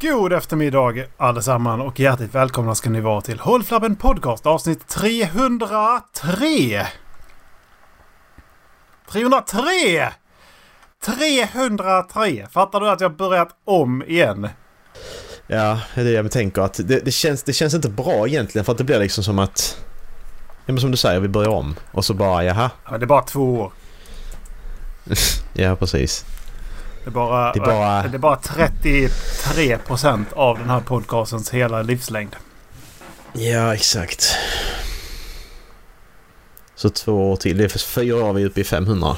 God eftermiddag allesammans och hjärtligt välkomna ska ni vara till Håll Flabben Podcast avsnitt 303! 303! 303! Fattar du att jag börjat om igen? Ja, det är det jag tänker att det, det, känns, det känns inte bra egentligen för att det blir liksom som att... Ja men som du säger, vi börjar om och så bara jaha. Ja, det är bara två år. ja, precis. Det är bara, Det är bara- det är bara 33 procent av den här podcastens hela livslängd. Ja, exakt. Så två år till. Det är för fyra år vi är uppe i 500.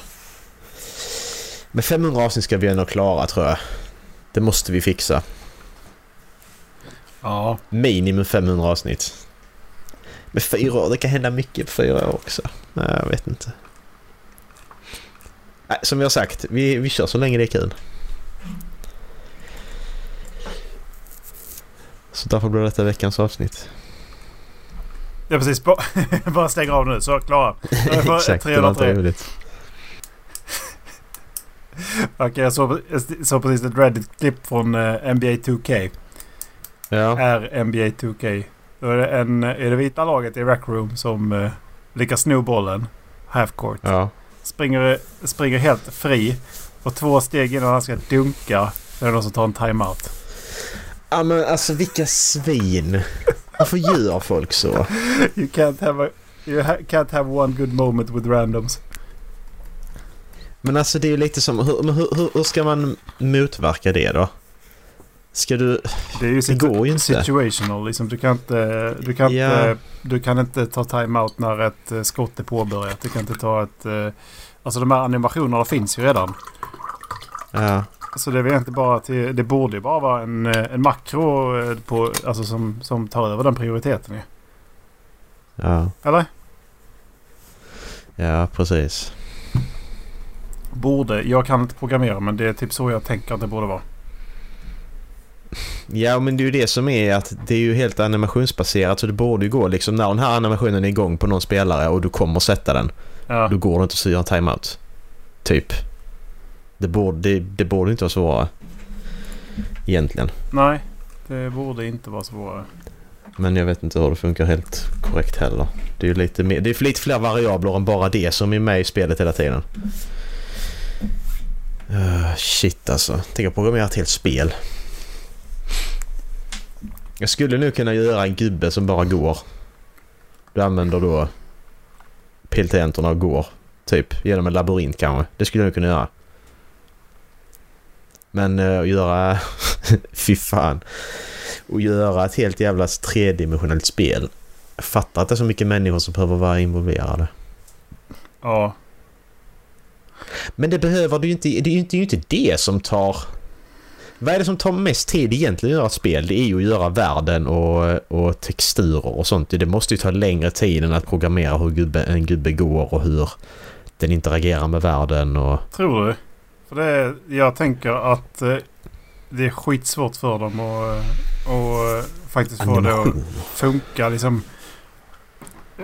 Men 500 avsnitt ska vi ändå klara tror jag. Det måste vi fixa. Ja, Minimum 500 avsnitt. Med fyra år, det kan hända mycket på fyra år också. Nej, jag vet inte. Som har sagt, vi, vi kör så länge det är kul. Så därför blir detta veckans avsnitt. är precis. Bara, stänger av nu så klara. Jag är Exakt, det var inte 303. roligt. Okej, jag såg, jag precis ett Reddit-klipp från eh, NBA 2K. Ja, Är NBA 2K. Då är det en i det vita laget i Rec Room som uh, lyckas sno bollen. Half court. ja. Springer, springer helt fri. Och två steg innan han ska dunka. Är det någon som tar en timeout. Ja men alltså vilka svin. Varför gör folk så? You can't have, a, you ha, can't have one good moment with randoms. Men alltså det är ju lite som, hur, hur, hur ska man motverka det då? Ska du... Det är ju Det går ju inte. situational. Liksom, du, kan inte, du, kan inte, du kan inte ta timeout när ett eh, skott är påbörjat. Du kan inte ta ett... eh, Alltså de här animationerna finns ju redan. Ja, Så det är väl inte bara till, Det borde ju bara vara en, eh, en makro på, alltså som, som tar över den prioriteten ju. ja, Eller? ja precis. Borde. Jag kan inte programmera men det är typ så jag tänker att det borde vara. Ja men det är ju det som är att det är ju helt animationsbaserat så det borde ju gå liksom när den här animationen är igång på någon spelare och du kommer sätta den. Ja. Då går det inte att styra en timeout. Typ. Det borde, det, det borde inte vara svårare. Egentligen. Nej. Det borde inte vara svårare. Men jag vet inte hur det funkar helt korrekt heller. Det är ju lite, mer, det är lite fler variabler än bara det som är med i spelet hela tiden. Uh, shit alltså. Tänk att programmera ett helt spel. Jag skulle nu kunna göra en gubbe som bara går. Du använder då piltangenterna och går. Typ genom en labyrint kanske. Det skulle jag nog kunna göra. Men uh, att göra... Fy fan. Och göra ett helt jävla tredimensionellt spel. Jag fattar att det är så mycket människor som behöver vara involverade. Ja. Men det behöver du ju inte. Det är ju inte, det är ju inte det som tar... Vad är det som tar mest tid egentligen att göra ett spel? Det är ju att göra världen och, och texturer och sånt. Det måste ju ta längre tid än att programmera hur gubbe, en gubbe går och hur den interagerar med världen och... Tror du? För det är, jag tänker att eh, det är skitsvårt för dem att och, eh, faktiskt få det att Animation. funka. Liksom.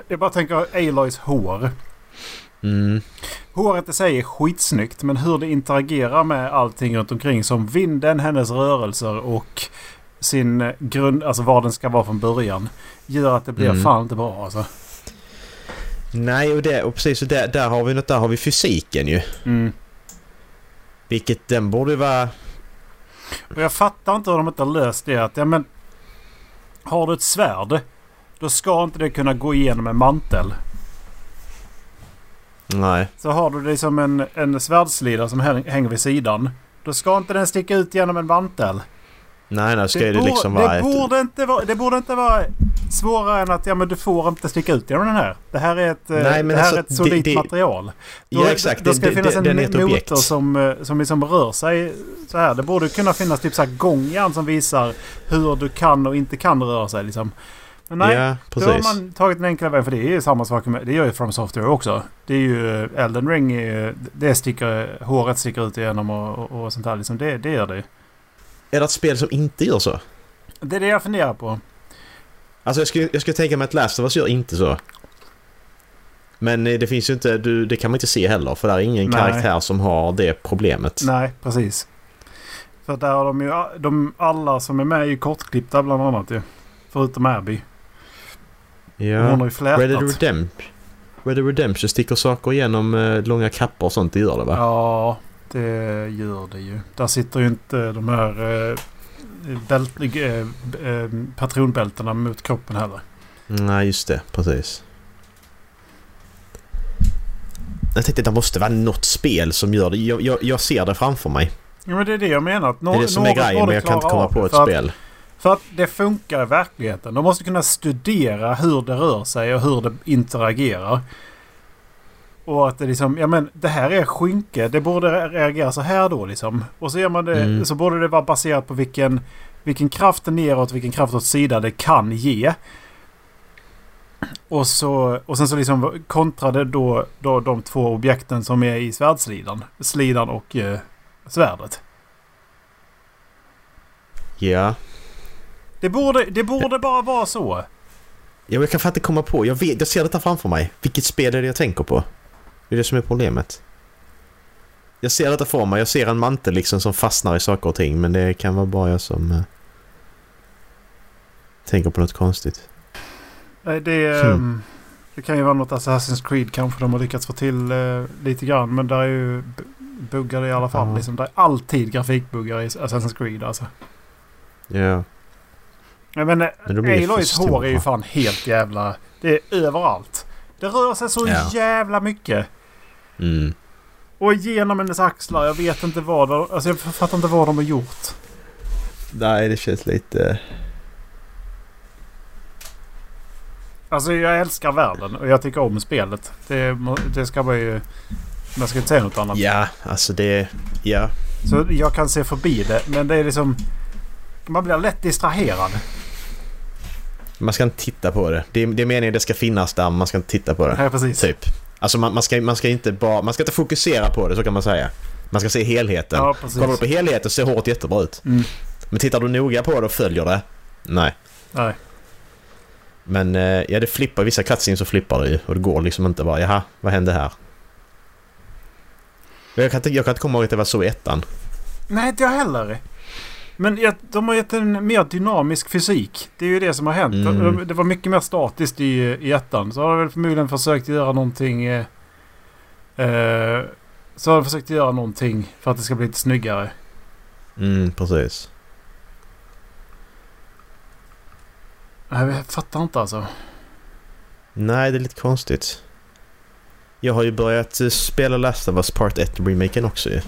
Jag bara tänker Aloys hår. Mm. Håret i sig är skitsnyggt men hur det interagerar med allting runt omkring som vinden, hennes rörelser och sin grund, alltså vad den ska vara från början. Gör att det blir Mm. fan inte bra alltså. Nej, och, det, och precis. Och där, där, har vi något, där har vi fysiken ju. Mm. Vilket den borde vara... Och jag fattar inte hur de inte har löst det. Att, ja, men, har du ett svärd då ska inte det kunna gå igenom en mantel. Nej. Så har du liksom en, en svärdslida som häng- hänger vid sidan. Då ska inte den sticka ut genom en mantel. Nej, nej. Ska det, bor- liksom det, vara ett... borde inte vara, det borde inte vara svårare än att ja, men du får inte sticka ut genom den här. Det här är ett, eh, Nej, det här alltså, är ett solidt det- det- material. Då, Ja, exakt. Då ska det, Det- finnas det- en motor objekt. som, eh, som liksom rör sig så här. Det borde kunna finnas typ så här gångjärn som visar hur du kan och inte kan röra sig. Liksom. Men nej, ja, då har man tagit den enkla vägen. För det är ju samma sak med, det gör ju From Software också. Det är ju eh, Elden Ring, är ju- det sticker, håret sticker ut igenom och, och, och sånt där. Liksom. Det, det gör det. Är det ett spel som inte gör så? Det är det jag funderar på. Alltså jag skulle, jag skulle tänka mig att Last of Us gör inte så. Men eh, det finns ju inte, du, det kan man inte se heller för det är ingen Nej. karaktär som har det problemet. Nej, precis. För där har de ju... De, alla som är med är ju kortklippta bland annat ju. Förutom Abby. Ja. Hon har ju flätat. Red Dead Redemption. Red Dead Redemption sticker saker igenom eh, långa kappor och sånt. Det gör det va? Ja, det gör det ju. Där sitter ju inte de här eh, bält, eh, eh, patronbältena mot kroppen heller. Nej, just det. Precis. Jag tänkte att det måste vara något spel som gör det. Jag, jag, jag ser det framför mig. Ja, men det är det jag menar. Att Det är det som är grejen men jag kan inte komma på ett spel. Att, för att det funkar i verkligheten. De måste kunna studera hur det rör sig och hur det interagerar. Och att det liksom, ja men det här är skynke. Det borde reagera så här då liksom. Och så gör man det, Mm. så borde det vara baserat på vilken, vilken kraft neråt, vilken kraft åt sida det kan ge. Och, så, och sen så liksom kontrade då, då de två objekten som är i svärdslidan. Slidan och eh, svärdet. Ja. Det borde, det borde bara vara så. Ja, jag kan fan inte komma på. Jag, vet, jag ser detta framför mig. Vilket spel är det jag tänker på? Det är det som är problemet. Jag ser detta för mig. Jag ser en mantel liksom som fastnar i saker och ting. Men det kan vara bara jag som eh, tänker på något konstigt. Nej, Det, Hmm. ehm, det kan ju vara något Assassin's Creed kanske de har lyckats få till eh, lite grann. Men där är ju buggar i alla fall. Ja. Liksom, det är alltid grafikbuggar i Assassin's Creed alltså. Ja. Jag menar, Aloys hår är ju fan helt jävla... Det är överallt. Det rör sig så Ja. jävla mycket. Mm. Och genom hennes axlar. Jag vet inte vad. Alltså jag fattar inte vad de har gjort. Nej, det känns lite... Alltså jag älskar världen och jag tycker om spelet. Det, det ska man ju... Man ska inte säga något annat. Ja, alltså det... Ja. Så jag kan se förbi det. Men det är liksom... Man blir lätt distraherad. Man ska inte titta på det. Det är, det är meningen det ska finnas där, man ska inte titta på det. Ja, precis. Typ. Alltså man, man, ska, man ska inte bara... Man ska inte fokusera på det, så kan man säga. Man ska se helheten. Ja, precis. Kollar du på helheten ser håret jättebra ut. Mm. Men tittar du noga på det och följer det? Nej. Nej. Men eh, ja, det flippar. Vissa cutscenes så flippar det ju. Och det går liksom inte bara, jaha, vad hände här? Jag kan inte, jag kan inte komma ihåg att det var så i ettan. Nej, inte jag heller. Men de har gett en mer dynamisk fysik. Det är ju det som har hänt. Mm. De- Det var mycket mer statiskt i, i ettan. Så har de väl förmodligen försökt göra någonting... Eh, eh, så har de försökt göra någonting för att det ska bli lite snyggare. Mm, precis. Jag fattar inte alltså. Nej, det är lite konstigt. Jag har ju börjat eh, spela Last of Us Part 1-remaken också ju.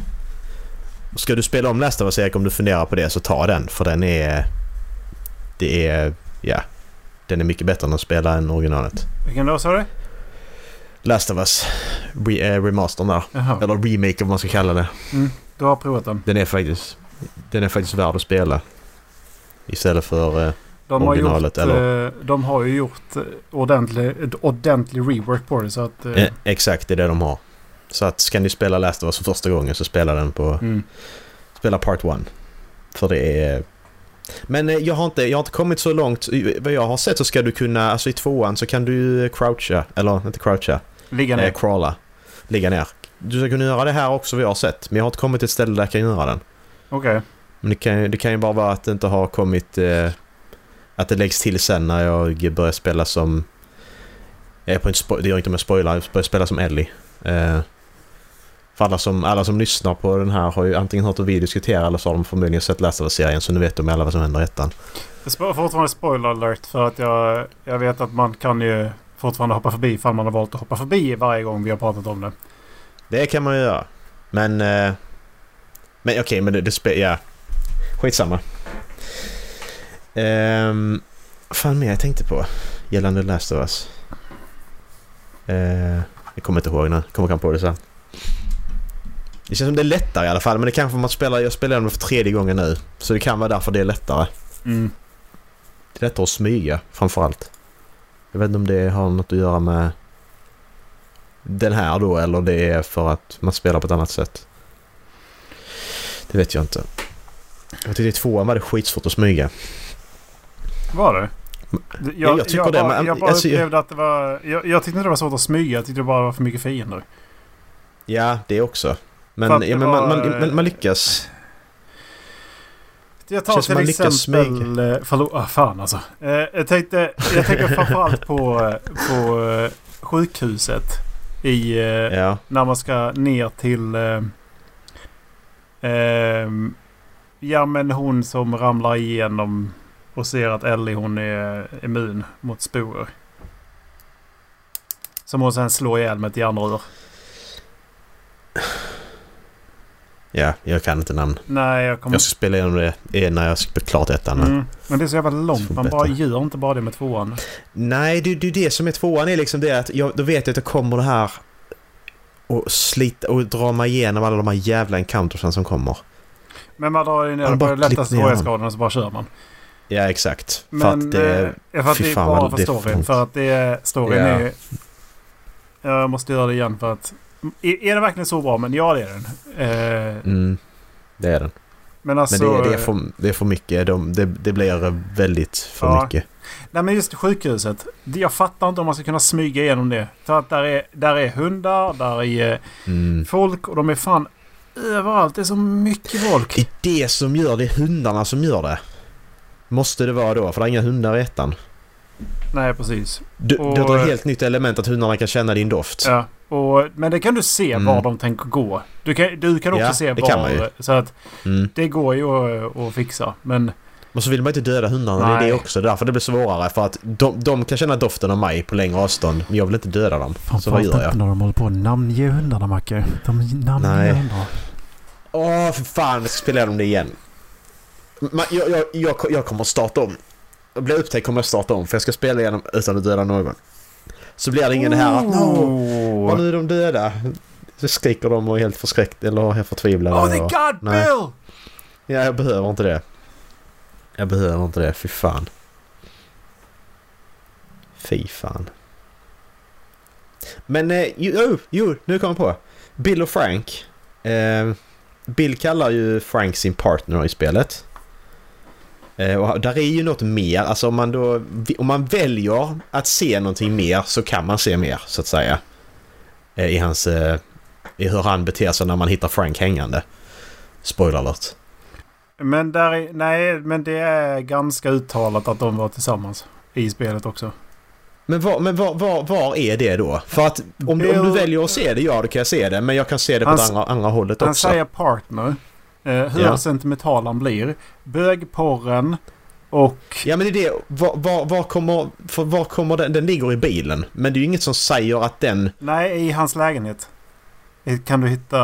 Ska du spela om Last of Us Erik om du funderar på det så ta den för den är... Det är... Ja. Den är mycket bättre än att spela än originalet. Vilken då sa du? Last of Us. Re, äh, remastern där. Jaha. Eller remake om man ska kalla det. Du har provat den. Den är faktiskt... Den är faktiskt värd att spela. Istället för... eh, De har, Originalet, gjort, eller? eh, de har ju gjort eh, ordentlig, ordentlig rework på det. Så att, eh, eh, exakt, det är det de har. Så att ska ni spela Last of Us för första gången så spela den på... mm. Spela Part 1. För det är... Men eh, jag har, inte, jag har inte kommit så långt. Vad jag har sett så ska du kunna, alltså i tvåan så kan du croucha, eller inte croucha, Ligga ner. eh, crawla, ligga ner. Du ska kunna göra det här också vad jag har sett. Men jag har inte kommit till ett ställe där jag kan göra den. Okej. Men det kan, det kan ju bara vara att det inte har kommit... Eh, att det läggs till sen när jag börjar spela som... Jag är på en det gör inte om jag spoilar, jag börjar spela som Ellie. Eh, för alla som, alla som lyssnar på den här har ju antingen hört hur vi diskuterar eller så har de förmodligen sett Last of Us-serien så nu vet de alla vad som händer i ettan. Det är fortfarande spoiler alert för att jag, jag vet att man kan ju fortfarande hoppa förbi ifall man har valt att hoppa förbi varje gång vi har pratat om det. Det kan man ju göra. Men... Eh, men okej, men det, det spe, ja. Skitsamma. Um, fan mer jag tänkte på gällande Last of Us? Eh, jag kommer inte ihåg nu. Kommer kan på det sen. Det känns som det är lättare i alla fall. Men det kanske man spelar... Jag spelar den för tredje gången nu. Så det kan vara därför det är lättare. Mm. Det är lättare att smyga framförallt. Jag vet inte om det har något att göra med den här då eller det är för att man spelar på ett annat sätt. Det vet jag inte. Jag tyckte i tvåan var det skitsvårt att smyga. Var det? Ja, jag tycker jag det, Bara, men- jag bara alltså, jag- upplevde att det var... Jag, jag tyckte inte det var svårt att smyga. Jag tyckte det bara var för mycket fiender. Ja, det också. Men, ja, men man, var, man, man, man lyckas. jag tar Känns till man lyckas exempel... eh, Förlåt, ah, fan alltså. Eh, jag tänkte, jag tänker framförallt på, eh, på eh, sjukhuset. I, eh, Ja. när man ska ner till... Eh, ehm, ja men hon som ramlar igenom och ser att Ellie hon är immun mot sporer. Som hon sen slår ihjäl med ett järnrör. Ja, jag kan inte namn. Nej, jag kommer Jag ska spela igenom det eh, när jag ska klart ettan. Mm. Men det är så jävla långt. Man bara gör inte bara det med tvåan. Nej, det, är det som är tvåan är liksom det att jag, då vet jag att det kommer det här och slita och dra mig igenom alla de här jävla encountersen som kommer. Men man drar in Man på bara de lätta klippt ner svårighetsgraden och så bara kör man. Ja, exakt. för Men att det... eh, för att det är bara för för storyn. För att det är storyn Ja. är... Jag måste göra det igen för att... Är, är den verkligen så bra? Men ja, det är den. Eh, Mm, det är den. men alltså... Men det, det, är för, det är för mycket. De, det, det blir väldigt för Ja. mycket. Nej men just sjukhuset. Jag fattar inte om man ska kunna smyga igenom det. För att där är, där är hundar, där är Mm. folk och de är fan överallt. Det är så mycket folk. Det är det som gör det. är hundarna som gör det. Måste det vara då, för det är inga hundar i ettan. Nej, precis. Du, Och- det är ett helt nytt element att hundarna kan känna din doft. Ja, och, men det kan du se Mm. var de tänker gå. Du kan, du kan också Ja, se det var... kan man ju. Så att Mm. det går ju att, att fixa. Men Och så vill man inte döda hundarna, det är Nej. det också. Därför det blir svårare. För att de, de kan känna doften av mig på längre avstånd. Men jag vill inte döda dem. så vad gör jag? när de håller på att namnge hundarna, Macke. De namnger Nej. hundar. Åh, för fan. Jag ska spela igenom det igen. Ma- Jag, jag, jag, jag kommer att starta om. Jag blir upptäckt kommer jag starta om. För jag ska spela igenom utan att döda någon. Så blir det ingen det här att no, Oh, vad nu är de döda. Så skriker de och är helt förskräckt eller helt förtvivlade. oh thank och- God, Nej. Bill! Ja, jag behöver inte det. Jag behöver inte det, fy fan. Fy fan. Men, eh, jo, jo, jo, nu kom jag på. Bill och Frank. Eh, Bill kallar ju Frank sin partner i spelet. Eh, och där är ju något mer, alltså om man då, om man väljer att se någonting mer så kan man se mer så att säga. Eh, I hans, eh, i hur han beter sig när man hittar Frank hängande. Spoiler alert. Men där är, nej, men det är ganska uttalat att de var tillsammans i spelet också. Men, var, men var, var, var är det då? För att om, om du väljer att se det, ja då kan jag se det. Men jag kan se det på Han det andra, andra hållet Han också. säger partner. Eh, hur Ja. sentimental han blir. Bögporren och... Ja men det är det. Var, var, var kommer, för var kommer den? Den ligger i bilen. Men det är ju inget som säger att den... Nej, i hans lägenhet. Kan du hitta...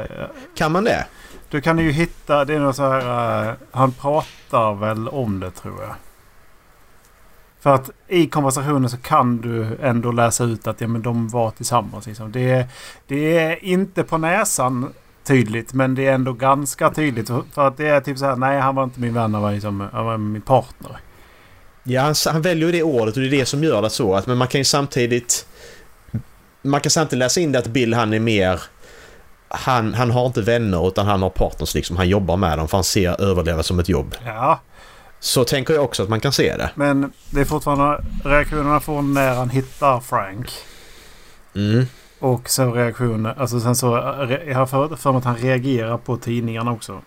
eh, Kan man det? Du kan ju hitta... Det är något så här... eh, han pratar väl om det tror jag. För att i konversationen så kan du ändå läsa ut att ja, men de var tillsammans. Liksom. Det, är, det är inte på näsan tydligt men det är ändå ganska tydligt. För- att det är typ så här, nej han var inte min vän, han var, liksom, han var min partner. Ja, han, han väljer ju det ordet och det är det som gör det så. Att, men man kan ju samtidigt... Man kan samtidigt läsa in det att Bill han är mer... Han, han har inte vänner utan han har partners liksom. Han jobbar med dem för han ser överleva som ett jobb. Ja, Så tänker jag också att man kan se det. men det är fortfarande reaktionerna från när han hittar Frank. Mm. Och så reaktioner. Alltså sen så. Jag har för, för mig att han reagerar på tidningarna också.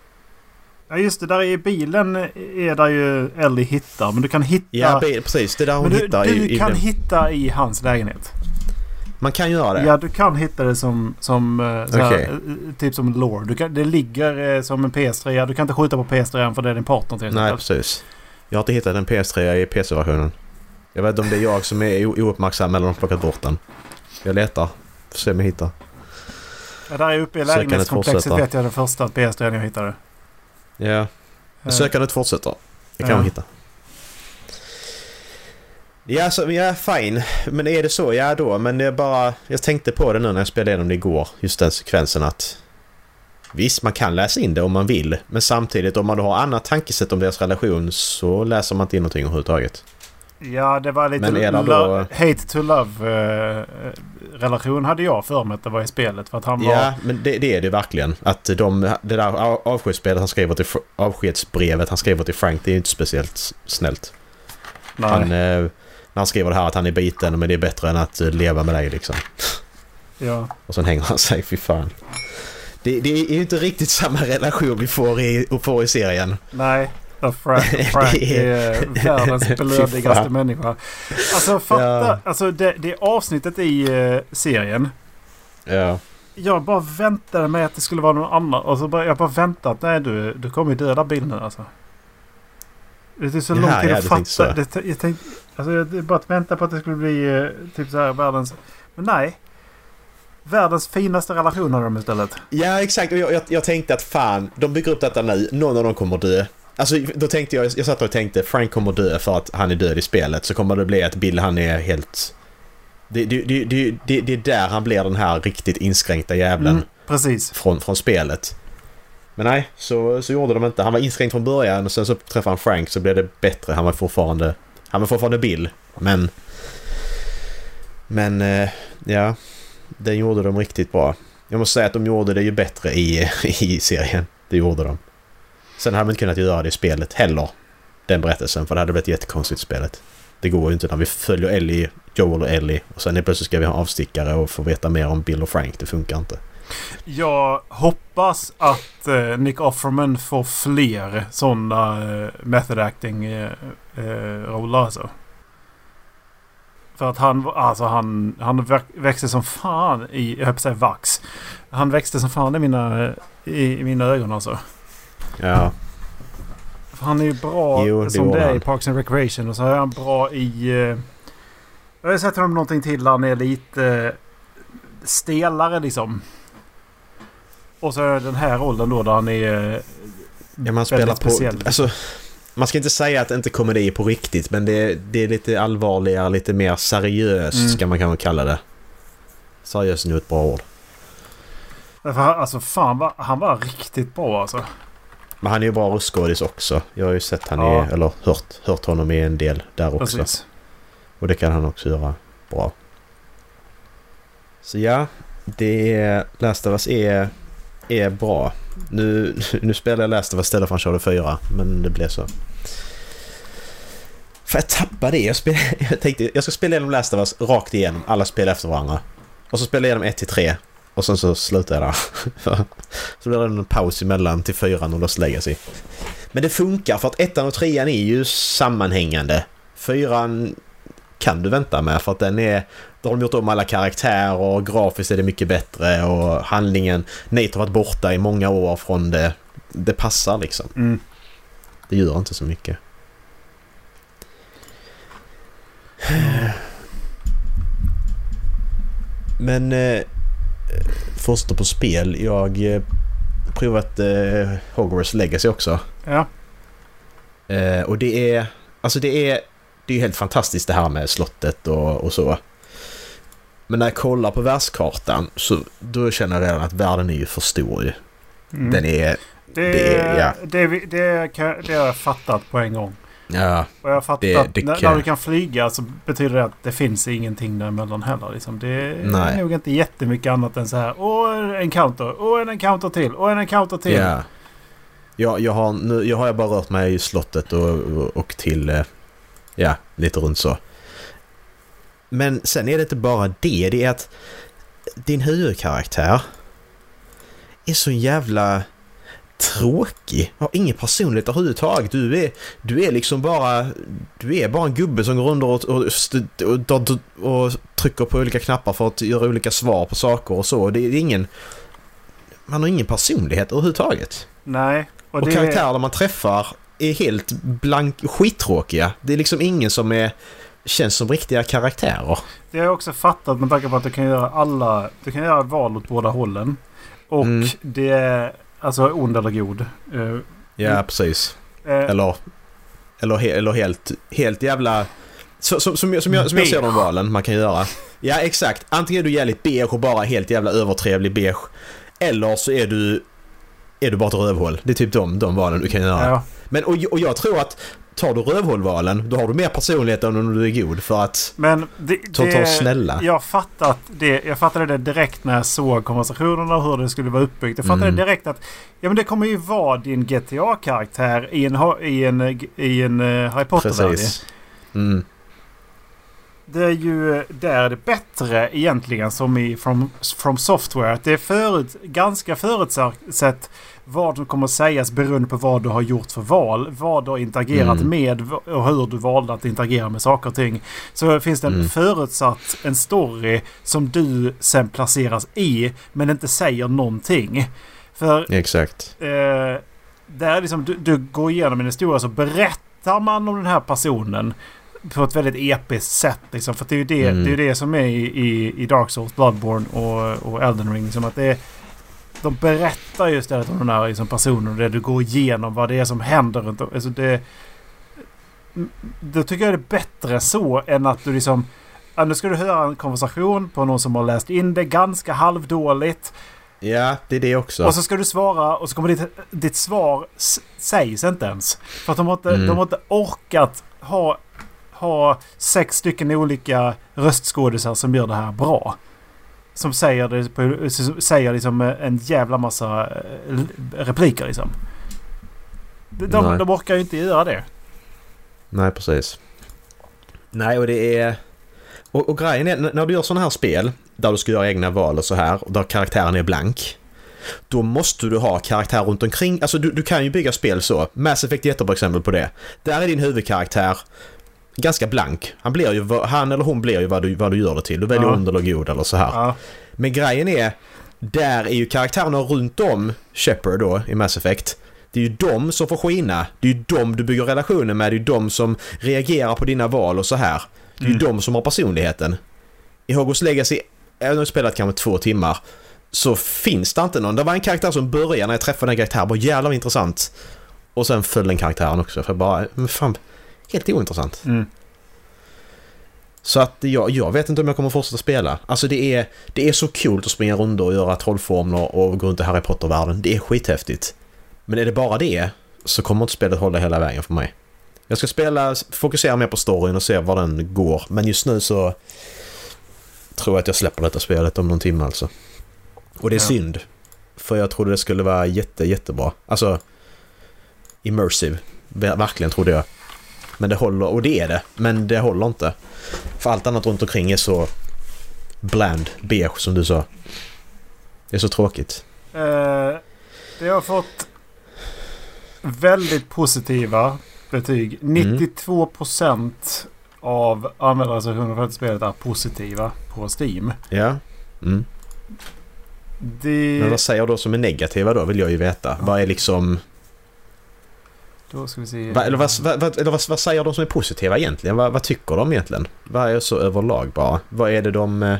Ja just det, där i bilen är där ju Ellie hittar. Men du kan hitta... Ja, precis. Det där hon du, hittar du i, i kan den. hitta i hans lägenhet. Man kan göra det? Ja, du kan hitta det som... som eh, så här, Okej. eh, Typ som lore. Du kan, det ligger eh, som en PS3. Du kan inte skjuta på PS3 för det är din partner till Nej, precis. Jag har inte hittat en PS3 i PC-versionen. Jag vet inte om det är jag som är ouppmärksam eller om de plockat bort den. Jag letar. Får se om jag hittar. Ja, där är uppe i lägenhetskomplexet vet jag den första PS3 jag hittade. Ja. Eh, Sökandet fortsätter. Det kan Ja. man hitta. Ja, så, ja, fine. Men är det så? Ja, då. Men det är bara... Jag tänkte på det nu när jag spelade igenom det igår. Just den sekvensen att... Visst, man kan läsa in det om man vill. Men samtidigt, om man då har annat tankesätt om deras relation så läser man inte in någonting överhuvudtaget. Ja, det var lite... Men är det då- Hate to love eh, relation hade jag för mig att det var i spelet. För att han var... Ja, men det, det är det verkligen. Att de, det där av- avskedsspelet han skriver till... Avskedsbrevet han skriver till Frank, det är inte speciellt snällt. nej. Han, eh, när han skriver det här att han är biten, men det är bättre än att eh, leva med dig liksom. ja. Och sen hänger han sig, fy fan. Det, det är ju inte riktigt samma relation vi får i, får i serien. nej. Frank, Frank är är- världens blödigaste människa. Alltså fatta, Ja. alltså det, det avsnittet i eh, serien. Ja. Jag bara väntade mig att det skulle vara någon annan. Och så bara, jag bara väntade att nej du, du kommer ju döda Bill nu alltså. Det är så Jaha, lång tid ja, att fatta. Det, jag tänkte, alltså jag, bara att vänta på att det skulle bli eh, typ så här världens... Men nej. Världens finaste relation har de istället. Ja, exakt. Och jag, jag, jag tänkte att fan, de bygger upp detta nu. Någon av dem kommer dö. Alltså, då tänkte jag, jag satt och tänkte Frank kommer dö för att han är död i spelet. Så kommer det bli att Bill han är helt... Det, det, det, det, det, är där han blir den här riktigt inskränkta jävlen Mm, precis. från, från spelet. Men nej, så, så gjorde de inte. Han var inskränkt från början och sen så träffade han Frank så blev det bättre. Han var fortfarande... Han var fortfarande Bill. Men... Men, eh, ja. Den gjorde de riktigt bra. Jag måste säga att de gjorde det ju bättre i, i serien. Det gjorde de. Sen hade man inte kunnat göra det i spelet heller. Den berättelsen, för det hade blivit jättekonstigt spelet. Det går ju inte när vi följer Ellie, Joel och Ellie och sen helt plötsligt ska vi ha avstickare och få veta mer om Bill och Frank. Det funkar inte. Jag hoppas att eh, Nick Offerman får fler sådana eh, method acting eh, eh roller alltså. För att han, alltså han, han växte som fan i, jag höll på att säga vax. Han växte som fan i mina, eh, i, i mina ögon alltså. Ja, För han är ju bra Jo, det som det är i. Parks and Recreation. Och så är han bra i... Eh, jag har sett honom någonting till. Han är lite eh, stelare liksom. Och så är det den här rollen då där han är... eh, Ja, man spelar väldigt på... speciell. Alltså, man ska inte säga att inte komedi är på riktigt, men det, det är lite allvarligare, lite mer seriöst Mm. ska man kanske kalla det. Seriöst är nog ett bra ord. Alltså fan han var riktigt bra alltså. Men han är ju bra röstskådis också. Jag har ju sett han Ja. i, eller hört, hört honom i en del där också. Precis. Och det kan han också göra bra. Så ja, det är... Last of Us är, är bra. Nu, nu spelar jag Last of Us istället för Uncharted 4, men det blev så. För jag tappade det. Jag, spel, jag tänkte jag ska spela igenom Last of Us rakt igenom. Alla spel efter varandra. Och så spelar jag igenom 1 till 3. Och sen så slutar jag där. så blir det en paus emellan till 4 och Lost Legacy. Men det funkar för att ettan och trean är ju sammanhängande. Fyran kan du vänta med för att den är... Då har de gjort om alla karaktärer och grafiskt är det mycket bättre och handlingen... Nate har varit borta i många år från det. Det passar liksom. Mm. Det gör inte så mycket. Men... Eh, första på spel. Jag eh, provat eh, Hogwarts Legacy också. Ja. Eh, och det är... Alltså det är... Det är ju helt fantastiskt det här med slottet och, och så. Men när jag kollar på världskartan så då känner jag redan att världen är ju för stor ju. Mm. Den är... det, det är- ja. det, det, det, det har jag fattat på en gång. Ja, Och jag har fattat Det- att det när, kan- när du kan flyga så betyder det att det finns ingenting däremellan heller. Liksom. Det är Nej. nog inte jättemycket annat än så här. Åh, en encounter. Åh, en encounter till. Åh, en encounter till. ja. Jag, jag, har, nu, jag har bara rört mig i slottet och, och, och till... eh, Ja, lite runt så. Men sen är det inte bara det. Det är att din huvudkaraktär är så jävla tråkig. Har ingen personlighet överhuvudtaget. Du är, du är liksom bara... Du är bara en gubbe som går runt och, och, och, och, trycker på olika knappar för att göra olika svar på saker och så. Det är ingen... Man har ingen personlighet överhuvudtaget. Nej. Och, Och det, karaktärer man träffar är helt blank, skittråkiga. Det är liksom ingen som är, känns som riktiga karaktärer. det har jag också fattat med tanke på att du kan göra alla... Du kan göra val åt båda hållen. Och Mm. det är alltså ond eller god. Eh, Ja, Mm. precis. eh, Eller, eller, he, eller helt, helt jävla... Så, som, som, jag- som, jag, som jag ser de valen man kan göra. Ja, exakt. Antingen är du jävligt beige och bara helt jävla övertrevlig beige. Eller så är du... Är du bara ett rövhål. Det är typ de, de valen du kan göra. ja. Men, och, och jag tror att tar du rövhålvalen, då har du mer personlighet än om du är god. För att... Men det, Ta, det, ta snälla. Jag, fattat det, jag fattade det direkt när jag såg konversationerna och hur det skulle vara uppbyggt. Jag fattade Mm. direkt att ja, men det kommer ju vara din GTA-karaktär i en, i en, i en uh, Harry Potter-värld. Mm. Det är ju där det bättre egentligen som i From, From Software. Att det är förut, ganska förutsett vad som kommer att sägas beroende på vad du har gjort för val. Vad du har interagerat Mm. med och hur du valde att interagera med saker och ting. Så finns det en Mm. förutsatt en story som du sen placeras i men inte säger någonting. För Exakt. eh, där liksom du, du går igenom en historia så berättar man om den här personen på ett väldigt episkt sätt. Liksom. För det är ju det, Mm. det, är det som är i, i, i Dark Souls, Bloodborne och, och Elden Ring. Liksom att det är, de berättar ju istället om den här liksom, personen det du går igenom vad det är som händer runt om. Alltså det, då tycker jag det är bättre så än att du liksom... Ja, nu ska du höra en konversation på någon som har läst in det ganska halvdåligt. Ja, det är det också. Och så ska du svara och så kommer ditt, ditt svar sägs inte ens. För att de har inte, Mm. de har inte orkat ha, ha sex stycken olika röstskådisar som gör det här bra. Som säger, det på, säger liksom en jävla massa eh, repliker liksom. De, de, Nej. de orkar ju inte göra det. Nej, precis. Nej, och det är... Och, och grejen är, när du gör sådana här spel, där du ska göra egna val och så här, och där karaktären är blank. Då måste du ha karaktär runt omkring. Alltså du, du kan ju bygga spel så. Mass Effect är ett jättebra exempel på det. Där är din huvudkaraktär ganska blank. Han, blir ju, han eller hon blir ju vad du, vad du gör det till. Du väljer Ja. ond eller god eller så här. Ja. Men grejen är, där är ju karaktärerna runt om Shepard då i Mass Effect. Det är ju de som får skina. Det är ju de du bygger relationer med. Det är ju de som reagerar på dina val och så här. Det är ju Mm. de som har personligheten. I Hogwarts Legacy, även om jag spelat kanske två timmar, så finns det inte någon. Det var en karaktär som började när jag träffade den karaktären, bara jävlar vad intressant. Och sen föll den karaktären också, för jag bara, men fan, helt ointressant. Mm. Så att jag, jag vet inte om jag kommer fortsätta spela. Alltså det är, det är så kul att springa runt och göra trollformler och gå runt i Harry Potter-världen. Det är skithäftigt. Men är det bara det så kommer inte spelet hålla hela vägen för mig. Jag ska spela, fokusera mer på storyn och se var den går. Men just nu så tror jag att jag släpper detta spelet om någon timme alltså. Och det är Ja. synd. För jag trodde det skulle vara jätte, jättebra. Alltså immersive. Ver- Verkligen trodde jag. Men det håller, och det är det. Men det håller inte. För allt annat runt omkring är så bland, beige som du sa. Det är så tråkigt. Eh, det har fått väldigt positiva betyg. Mm. 92% av användarrecensioner för spelet är positiva på Steam. Ja. Mm. Det... Men vad säger då som är negativa då vill jag ju veta. Vad är liksom... Då ska vi se. Vad, eller vad, vad, eller vad, vad säger de som är positiva egentligen? Vad, tycker de egentligen? Vad är så överlag bara? Vad är det de... eh,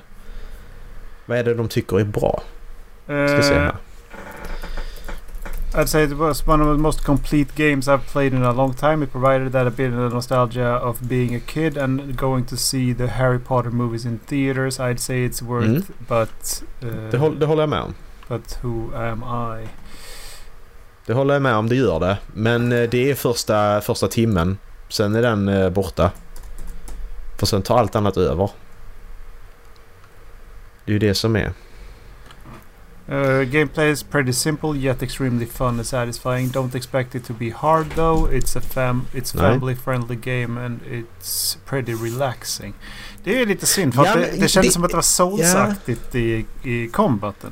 Vad är det de tycker är bra? Ska se Eh, här. I'd say it was one of the most complete games I've played in a long time. It provided that a bit of the nostalgia of being a kid and going to see the Harry Potter movies in theaters. I'd say it's worth, Mm. but uh, Det, håll, det håller jag med om. but who am I? Det håller jag med om, det gör det. Men eh, det är första, första timmen. Sen är den eh, borta. För sen tar allt annat över. Det är ju det som är. Uh, gameplay is pretty simple yet extremely fun and satisfying. Don't expect it to be hard though. It's a fam it's family friendly game and it's pretty relaxing. Det är lite synd för Ja, det, det kändes det- som att det var soulsaktigt i, i combaten.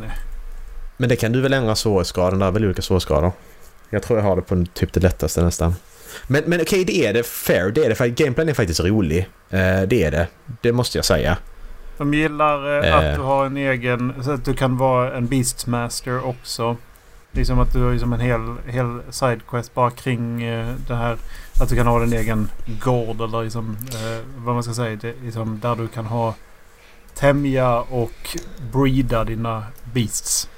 Men det kan du väl ändra svårighetsgraden där, väl olika svårighetsgrader? Jag tror jag har det på typ det lättaste nästan. Men, men okej, det är det. Fair, det är det. För gameplayen är faktiskt rolig. Eh, det är det. Det måste jag säga. De gillar eh, Eh. att du har en egen... Så att du kan vara en Beastmaster också. Liksom att du har liksom en hel, hel sidequest bara kring eh, det här. Att du kan ha din egen gård eller liksom, eh, vad man ska säga. Det, liksom, där du kan ha tämja och breeda dina beasts.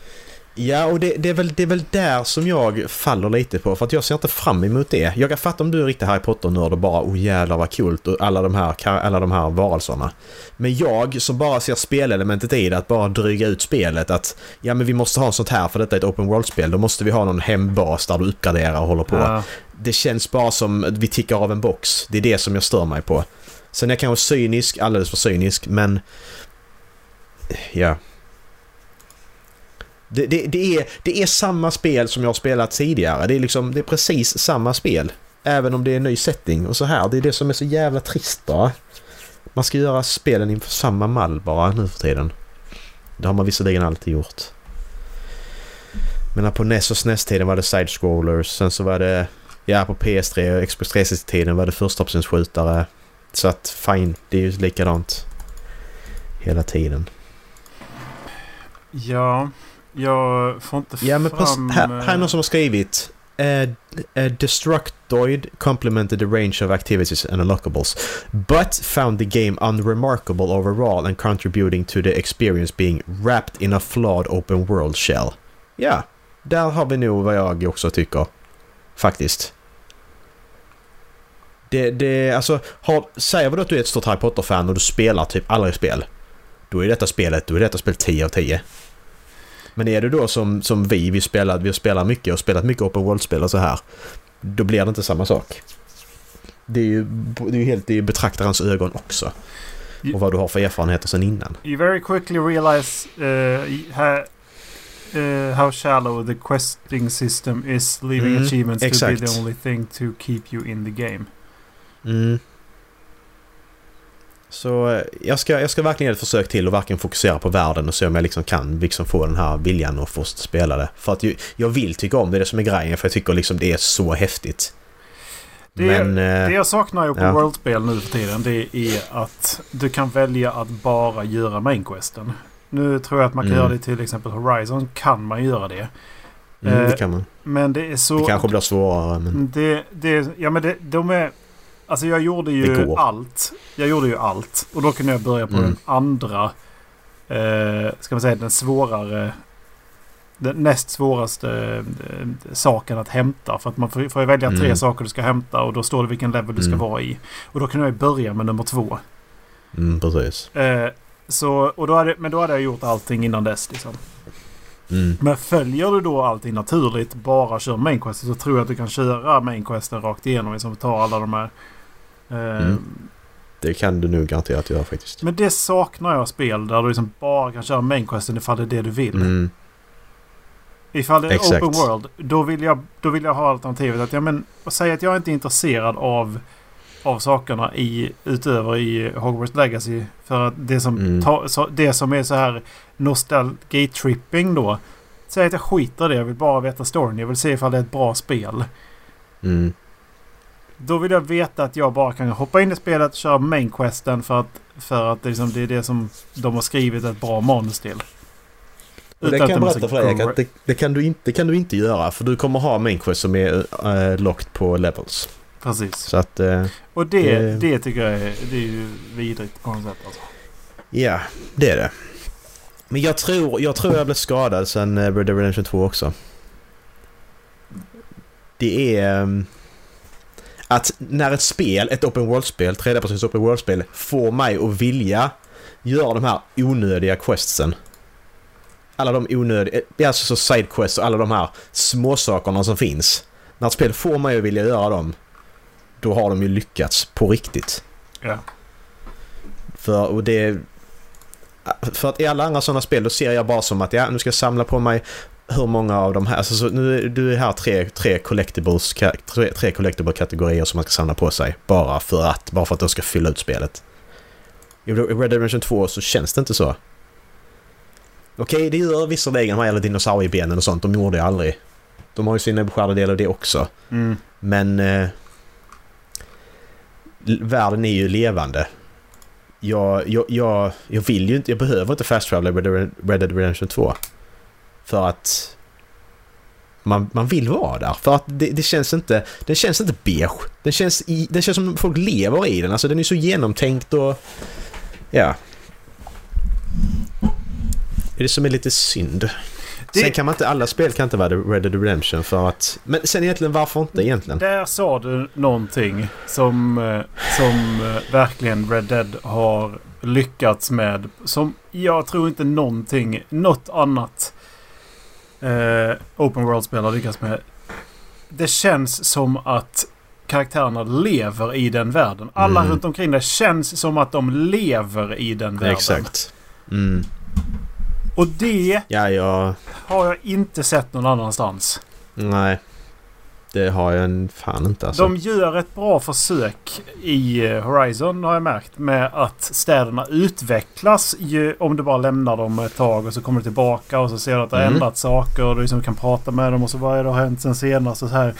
Ja, och det, det, är väl, det är väl där som jag faller lite på. För att jag ser inte fram emot det. Jag kan fatta om du är riktigt Harry Potter-nörd och bara oh jävlar vad coolt och alla de här, alla de här varelserna. Men jag som bara ser spelelementet i det, att bara dryga ut spelet att ja men vi måste ha sånt här för detta är ett open world-spel. Då måste vi ha någon hembas där du uppgraderar och håller på. Ja. Det känns bara som att vi tickar av en box. Det är det som jag stör mig på. Sen är jag kanske cynisk, alldeles för cynisk, men... Ja. Det, det, det, är, det är samma spel som jag har spelat tidigare. Det är liksom, det är precis samma spel. Även om det är en ny setting och så här. Det är det som är så jävla trist bara. Man ska göra spelen inför samma mall bara nu för tiden. Det har man visserligen alltid gjort. Men på NES och SNES-tiden var det side-scrollers. Sen så var det... Ja, på PS3 och Xbox 360-tiden var det förstaoptionsskjutare. Så att fine, det är ju likadant. Hela tiden. Ja, jag får inte Ja men fram... här, här är eh, någon som har skrivit uh, uh, Destructoid complemented the range of activities and unlockables but found the game unremarkable overall and contributing to the experience being wrapped in a flawed open world shell. Ja, där har vi nog vad jag också tycker. Faktiskt. Det, det, alltså, har, säger vi då att du är ett stort Harry Potter-fan och du spelar typ aldrig spel. Då är detta spelet, då är detta spel 10 av 10. Men är du då som, som vi, vi spelar, vi spelar mycket och spelat mycket open world-spel och så här. Då blir det inte samma sak. Det är ju, det är ju helt i betraktarens ögon också. Och vad du har för erfarenheter sen innan. You very quickly realize uh, ha, uh, how shallow the questing system is, leaving Mm, achievements to be exakt. the only thing to keep you in the game. Mm. Så eh, jag ska, jag ska verkligen göra ett försök till och verkligen fokusera på världen och se om jag liksom kan liksom få den här viljan att få spela det. För att ju, jag vill tycka om det, det är som är grejen för jag tycker liksom det är så häftigt. Det, Men... eh, det jag saknar Open ja. World-spel nu för tiden det är att du kan välja att bara göra main questen. Nu tror jag att man kan Mm. göra det till exempel Horizon. Kan man göra det. mm, det eh, kan man. Men det är så... Det kanske blir svårare men... Det, det, ja men det, de är... Alltså jag gjorde ju allt. Jag gjorde ju allt. Och då kunde jag börja på Mm. den andra... Eh, ska man säga den svårare... Den näst svåraste eh, saken att hämta. För att man får, får ju välja tre Mm. saker du ska hämta. Och då står det vilken level du ska Mm. vara i. Och då kunde jag ju börja med nummer två. Mm, precis. Eh, så, och då hade, men då hade jag gjort allting innan dess. Liksom. Mm. Men följer du då allting naturligt, bara kör main questen så tror jag att du kan köra main questen rakt igenom. Liksom ta alla de här... Mm. Det kan du nog garanterat göra faktiskt. Men det saknar jag spel där du liksom bara kan köra main questen ifall det är det du vill. Mm. Ifall det är Exakt. open world, då vill jag, då vill jag ha alternativet att ja, men, säg att jag inte är intresserad av, av sakerna i, utöver i Hogwarts Legacy. För att det som, Mm. ta, så, det som är så här nostalgi-tripping då. Säg att jag skiter i det, jag vill bara veta storyn. Jag vill se ifall det är ett bra spel. Mm. Då vill jag veta att jag bara kan hoppa in i spelet och köra main questen för att, för att det, liksom, det är det som de har skrivit ett bra manus till. Och det kan jag berätta för dig att det, det, kan du inte, det kan du inte göra för du kommer ha main quest som är uh, locked på levels. Precis. Så att, eh, Och det, Det- det tycker jag är, det är ju vidrigt sätt. Alltså. ja, det är det. Men jag tror jag, tror jag blev skadad sen eh, Red Dead Redemption 2 också. Det är... att när ett spel, ett open world-spel, 3D-persons open world-spel, får mig att vilja göra de här onödiga questsen. Alla de onödiga, eh, alltså så sidequests och alla de här småsakerna som finns. När ett spel får mig att vilja göra dem, då har de ju lyckats på riktigt. Ja. För, och det, för att i alla andra sådana spel då ser jag bara som att ja, nu ska jag samla på mig hur många av de här, alltså, så nu är du är här tre, tre collectibles, tre, tre collectible kategorier som man ska samla på sig. Bara för att, bara för att de ska fylla ut spelet. I Red Dead Redemption 2 så känns det inte så. Okej, det gör visserligen vad gäller dinosauriebenen och sånt, de gjorde jag aldrig. De har ju sin beskärda del av det också. Mm. Men eh, världen är ju levande. Jag, jag, jag, jag vill ju inte, jag behöver inte fast travela i Red Dead- Red Dead Redemption 2. För att man, man vill vara där. För att det, det känns inte, den känns inte beige. Den känns, i, den känns som folk lever i den. Alltså den är så genomtänkt och... Ja. Det är det som är lite synd. Det- Sen kan man inte, alla spel kan inte vara Red Dead Redemption för att... Men sen egentligen varför inte egentligen? Där sa du någonting som, eh, som eh, verkligen Red Dead har lyckats med. Som jag tror inte någonting, något annat eh, Open World-spel har lyckats med. Det känns som att karaktärerna lever i den världen. Alla Mm. runt omkring det känns som att de lever i den världen. Exakt. Mm. Och det Ja, jag... har jag inte sett någon annanstans. Nej. Det har jag en fan inte alltså. De gör ett bra försök i eh, Horizon har jag märkt. Med att städerna utvecklas ju, om du bara lämnar dem ett tag och så kommer du tillbaka och så ser du att det har Mm. ändrat saker och du liksom kan prata med dem och så vad är det har hänt sen senast och så här.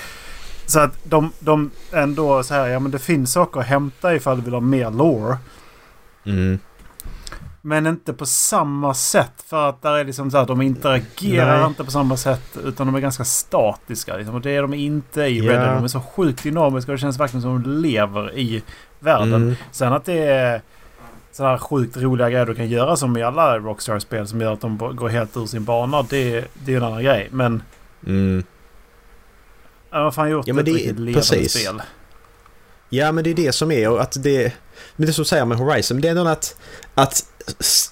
Så att de, de ändå så här, ja men det finns saker att hämta ifall du vill ha mer lore. Mm. Men inte på samma sätt. För att där är liksom så att de interagerar Nej. inte på samma sätt. Utan de är ganska statiska. Liksom. Och det är de inte i Ja. Red Dead. De är så sjukt dynamiska och det känns verkligen som de lever i världen. Mm. Sen att det är sådana här sjukt roliga grejer du kan göra som i alla Rockstar-spel som gör att de går helt ur sin bana. Det, det är en annan grej. Men Mm. ja, vad fan gjort Ja, men ett det- riktigt levande precis. spel? Ja men det är det som är och att det... Men det som säger med Horizon, det är ändå att, att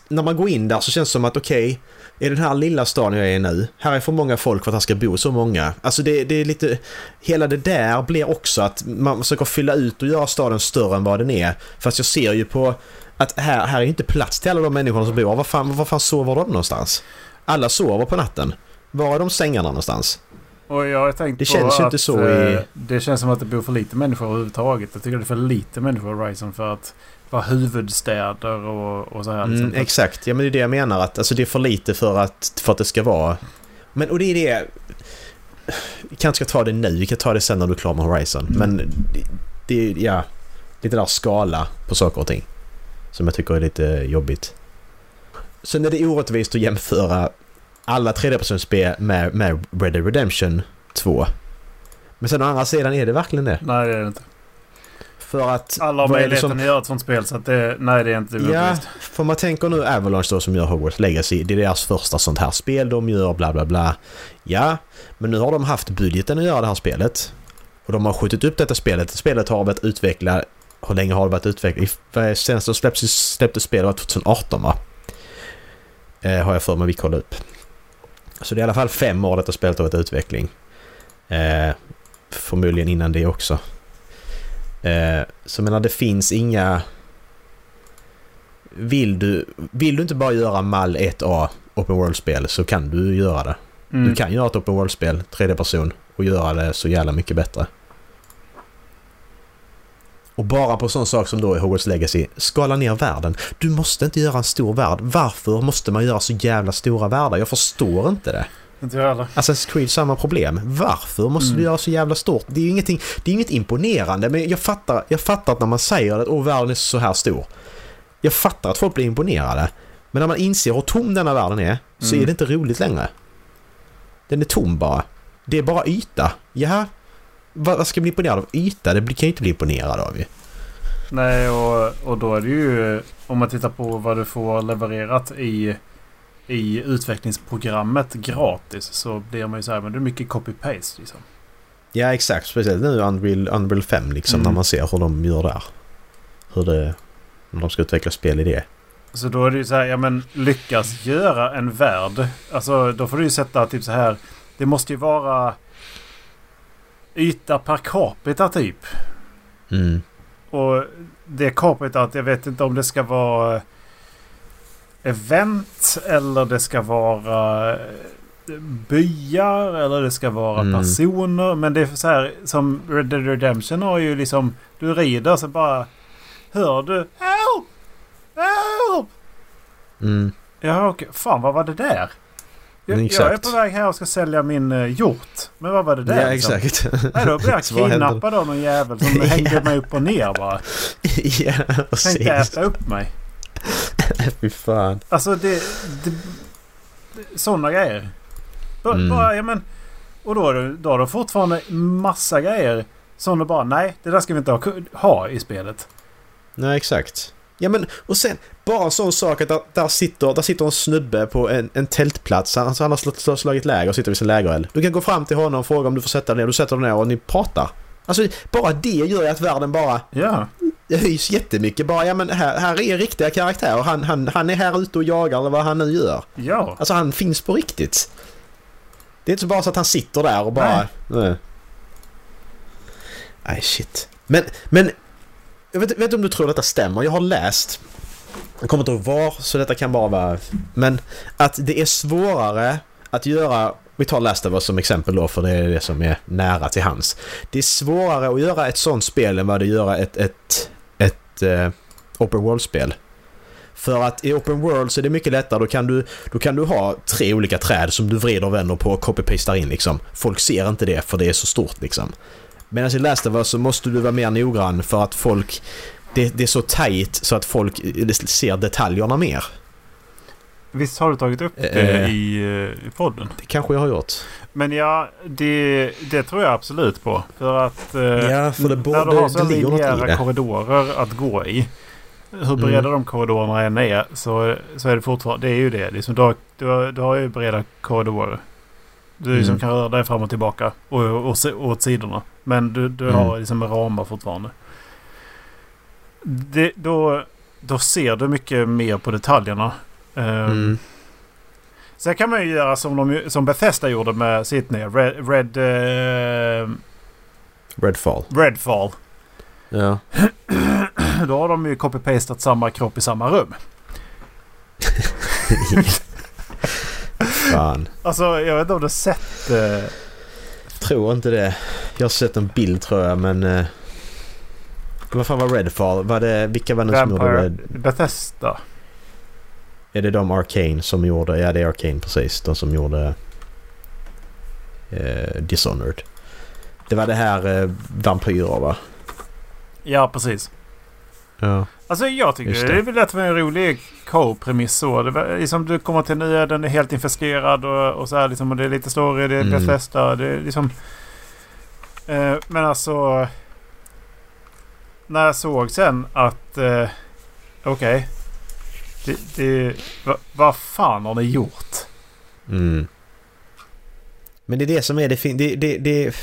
när man går in där så känns det som att okej, i den här lilla staden jag är i nu, här är för många folk för att här ska bo så många. Alltså det, det är lite... Hela det där blir också att man försöker fylla ut och göra staden större än vad den är. Fast jag ser ju på att här, här är inte plats till alla de människorna som bor. Var fan, var fan sover de någonstans? Alla sover på natten. Var är de sängarna någonstans? Och jag har tänkt Det känns ju att inte så i- eh, det känns som att det bor för lite människor överhuvudtaget. Jag tycker det är för lite människor i Horizon för att vara huvudstäder och, och så här. liksom. Mm, exakt, ja men det är det jag menar att alltså, det är för lite för att, för att det ska vara... Men och det är det... Vi kanske ska ta det nu, vi kan ta det sen när du är klar med Horizon. Mm. Men det, det är, ja, lite där skala på saker och ting. Som jag tycker är lite jobbigt. Sen är det orättvist att jämföra alla 3D-personspel med, med Red Dead Redemption 2. Men sen å andra sidan är det verkligen det. Nej det är det inte. För att... Alla har möjligheten som- att göra ett sånt spel så att det, nej det är inte Ja, orättvist. för man tänker nu Avalanche då som gör Hogwarts Legacy. Det är deras första sånt här spel de gör, bla bla bla. Ja, men nu har de haft budgeten att göra det här spelet. Och de har skjutit upp detta spelet. Spelet har varit utvecklat... Hur länge har det varit utvecklat? Senast de släpptes, släpptes spelet var 2018 va? Eh, har jag för mig vi kollade upp. Så det är i alla fall fem år detta spelet har varit utveckling. Eh, förmodligen innan det också. Eh, så menar det finns inga... Vill du, vill du inte bara göra mall 1A Open World-spel så kan du göra det. Mm. Du kan göra ett Open World-spel, 3D-person, och göra det så jävla mycket bättre. Och bara på sån sak som då är Hogwarts Legacy, skala ner världen. Du måste inte göra en stor värld. Varför måste man göra så jävla stora världar? Jag förstår inte det. Inte jag heller. Assassin's Creed samma problem. Varför måste Mm. du göra så jävla stort? Det är ju ingenting, det är inget imponerande men jag fattar, jag fattar att när man säger att åh världen är så här stor. Jag fattar att folk blir imponerade. Men när man inser hur tom denna världen är så Mm. är det inte roligt längre. Den är tom bara. Det är bara yta. Ja, vad, ska jag bli imponerad av? Yta? Det blir- kan jag inte bli imponerad av ju. Nej och, och då är det ju om man tittar på vad du får levererat i, i utvecklingsprogrammet gratis så blir man ju så här men det är mycket copy-paste liksom. Ja exakt, speciellt nu Unreal, Unreal 5 liksom Mm. när man ser hur de gör där. Hur det... När de ska utveckla spel i det. Så då är det ju så här, ja men lyckas göra en värld. Alltså då får du ju sätta typ så här. Det måste ju vara yta per capita typ. Mm. Och det capita att jag vet inte om det ska vara event eller det ska vara byar eller det ska vara Mm. personer. Men det är så här som Red Dead Redemption har ju liksom du rider så bara hör du help! Help! Mm. Ja okej. Fan vad var det där? Jag, Mm, jag är på väg här och ska sälja min uh, hjort. Men vad var det där? Ja liksom? exakt. Nej då blir jag kidnappad av någon jävel som hängde mig upp och ner bara. ja Tänkte precis. äta upp mig. Fy fan. Alltså det... det sådana grejer. B- Mm. Bara, ja men... Och då, är det- då har de fortfarande massa grejer som de bara nej, det där ska vi inte ha, ha i spelet. Nej exakt. Ja men och sen bara en sån sak att där, där, sitter, där sitter en snubbe på en, en tältplats. Han, alltså han har slagit, slagit läger och sitter vid sin lägereld. Du kan gå fram till honom och fråga om du får sätta dig ner. Du sätter dig ner och ni pratar. Alltså bara det gör ju att världen bara Ja. Höjs jättemycket. Bara ja men här, här är riktiga karaktärer. Han, han, han är här ute och jagar eller vad han nu gör. Ja. Alltså han finns på riktigt. Det är inte så bara så att han sitter där och bara... Nej. Nej, shit. Men, men... Jag vet, vet inte om du tror detta stämmer. Jag har läst... Jag kommer inte ihåg var, så detta kan bara vara... Men att det är svårare att göra Vi tar Last of Us som exempel då för det är det som är nära till hands. Det är svårare att göra ett sånt spel än vad det är att göra ett, ett, ett eh, Open World-spel. För att i Open World så är det mycket lättare. Då kan du, då kan du ha tre olika träd som du vrider och vänder på och copy-pastar in liksom. Folk ser inte det för det är så stort liksom. Medan i Last of Us så måste du vara mer noggrann för att folk... Det, det är så tight så att folk eh, ser detaljerna mer. Visst har du tagit upp det Eh. i, eh, i podden? Det kanske jag har gjort. Men ja, det, det tror jag absolut på. För att eh, Ja, för det när du har så linjära korridorer att gå i. Hur breda Mm. de korridorerna än är så, så är det fortfarande... Det är ju det. Liksom, du, har, du, har, du har ju breda korridorer. Du liksom Mm. kan röra dig fram och tillbaka och, och, och, se- åt sidorna. Men du, du Mm. har liksom ramar fortfarande. Det, då, då ser du mycket mer på detaljerna. Ehm, Mm. Sen kan man ju göra som, de, som Bethesda gjorde med Sydney. Red, Red, eh, Redfall. Redfall. Ja. Då har de ju copy-pastat samma kropp i samma rum. Fan. Alltså jag vet inte om du har sett... Eh, Tror inte det. Jag har sett en bild tror jag men... Eh, vad fan var Redfall? Var det, vilka var det som gjorde. Red? Bethesda. Är det de Arcane som gjorde... Ja det är Arcane precis. De som gjorde... Eh, Dishonored. Det var det här eh, vampyrer va? Ja precis. Ja. Alltså jag tycker Just det. det. är väl lätt med en rolig co-premiss så. Det var, liksom, du kommer till nya, den är helt infesterad och, och så här liksom. Och det är lite story, det är Mm. Bethesda. Det är liksom... Eh, men alltså... När jag såg sen att... Eh, Okej. Det, det, va, vad fan har ni gjort? Mm. Men det är det som är det fin- det, det, det,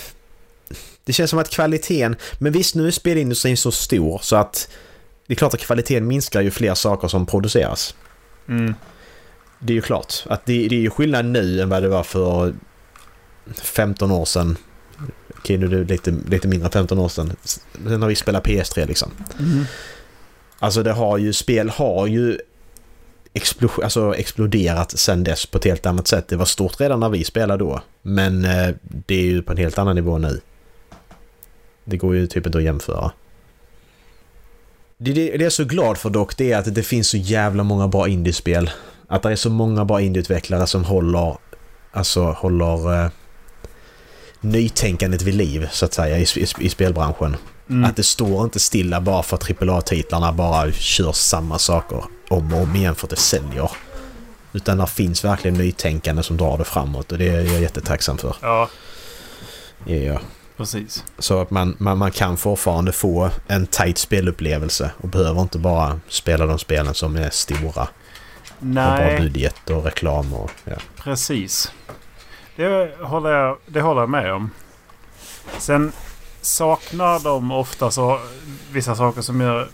det känns som att kvaliteten... Men visst nu är spelindustrin så stor så att det är klart att kvaliteten minskar ju fler saker som produceras. Mm. Det är ju klart att det, det är ju skillnad nu än vad det var för 15 år sedan. Okej, nu är det lite, lite mindre än 15 år sedan. Sen har vi spelat PS3 liksom. Mm. Alltså det har ju, spel har ju explo- alltså exploderat sen dess på ett helt annat sätt. Det var stort redan när vi spelade då. Men eh, det är ju på en helt annan nivå nu. Det går ju typ inte att jämföra. Det, det, det jag är så glad för dock det är att det finns så jävla många bra indiespel. Att det är så många bra indieutvecklare som håller, alltså håller eh, nytänkandet vid liv så att säga i, i, i spelbranschen. Mm. Att det står inte stilla bara för att AAA-titlarna bara kör samma saker om och om igen för att det säljer. Utan det finns verkligen nytänkande som drar det framåt och det är jag jättetacksam för. Ja, Ja, ja. precis. Så att man, man, man kan fortfarande få en tight spelupplevelse och behöver inte bara spela de spelen som är stora. Och bra Nej, budget och reklam och ja. precis. Det håller, jag, det håller jag med om. Sen saknar de ofta så vissa saker som jag...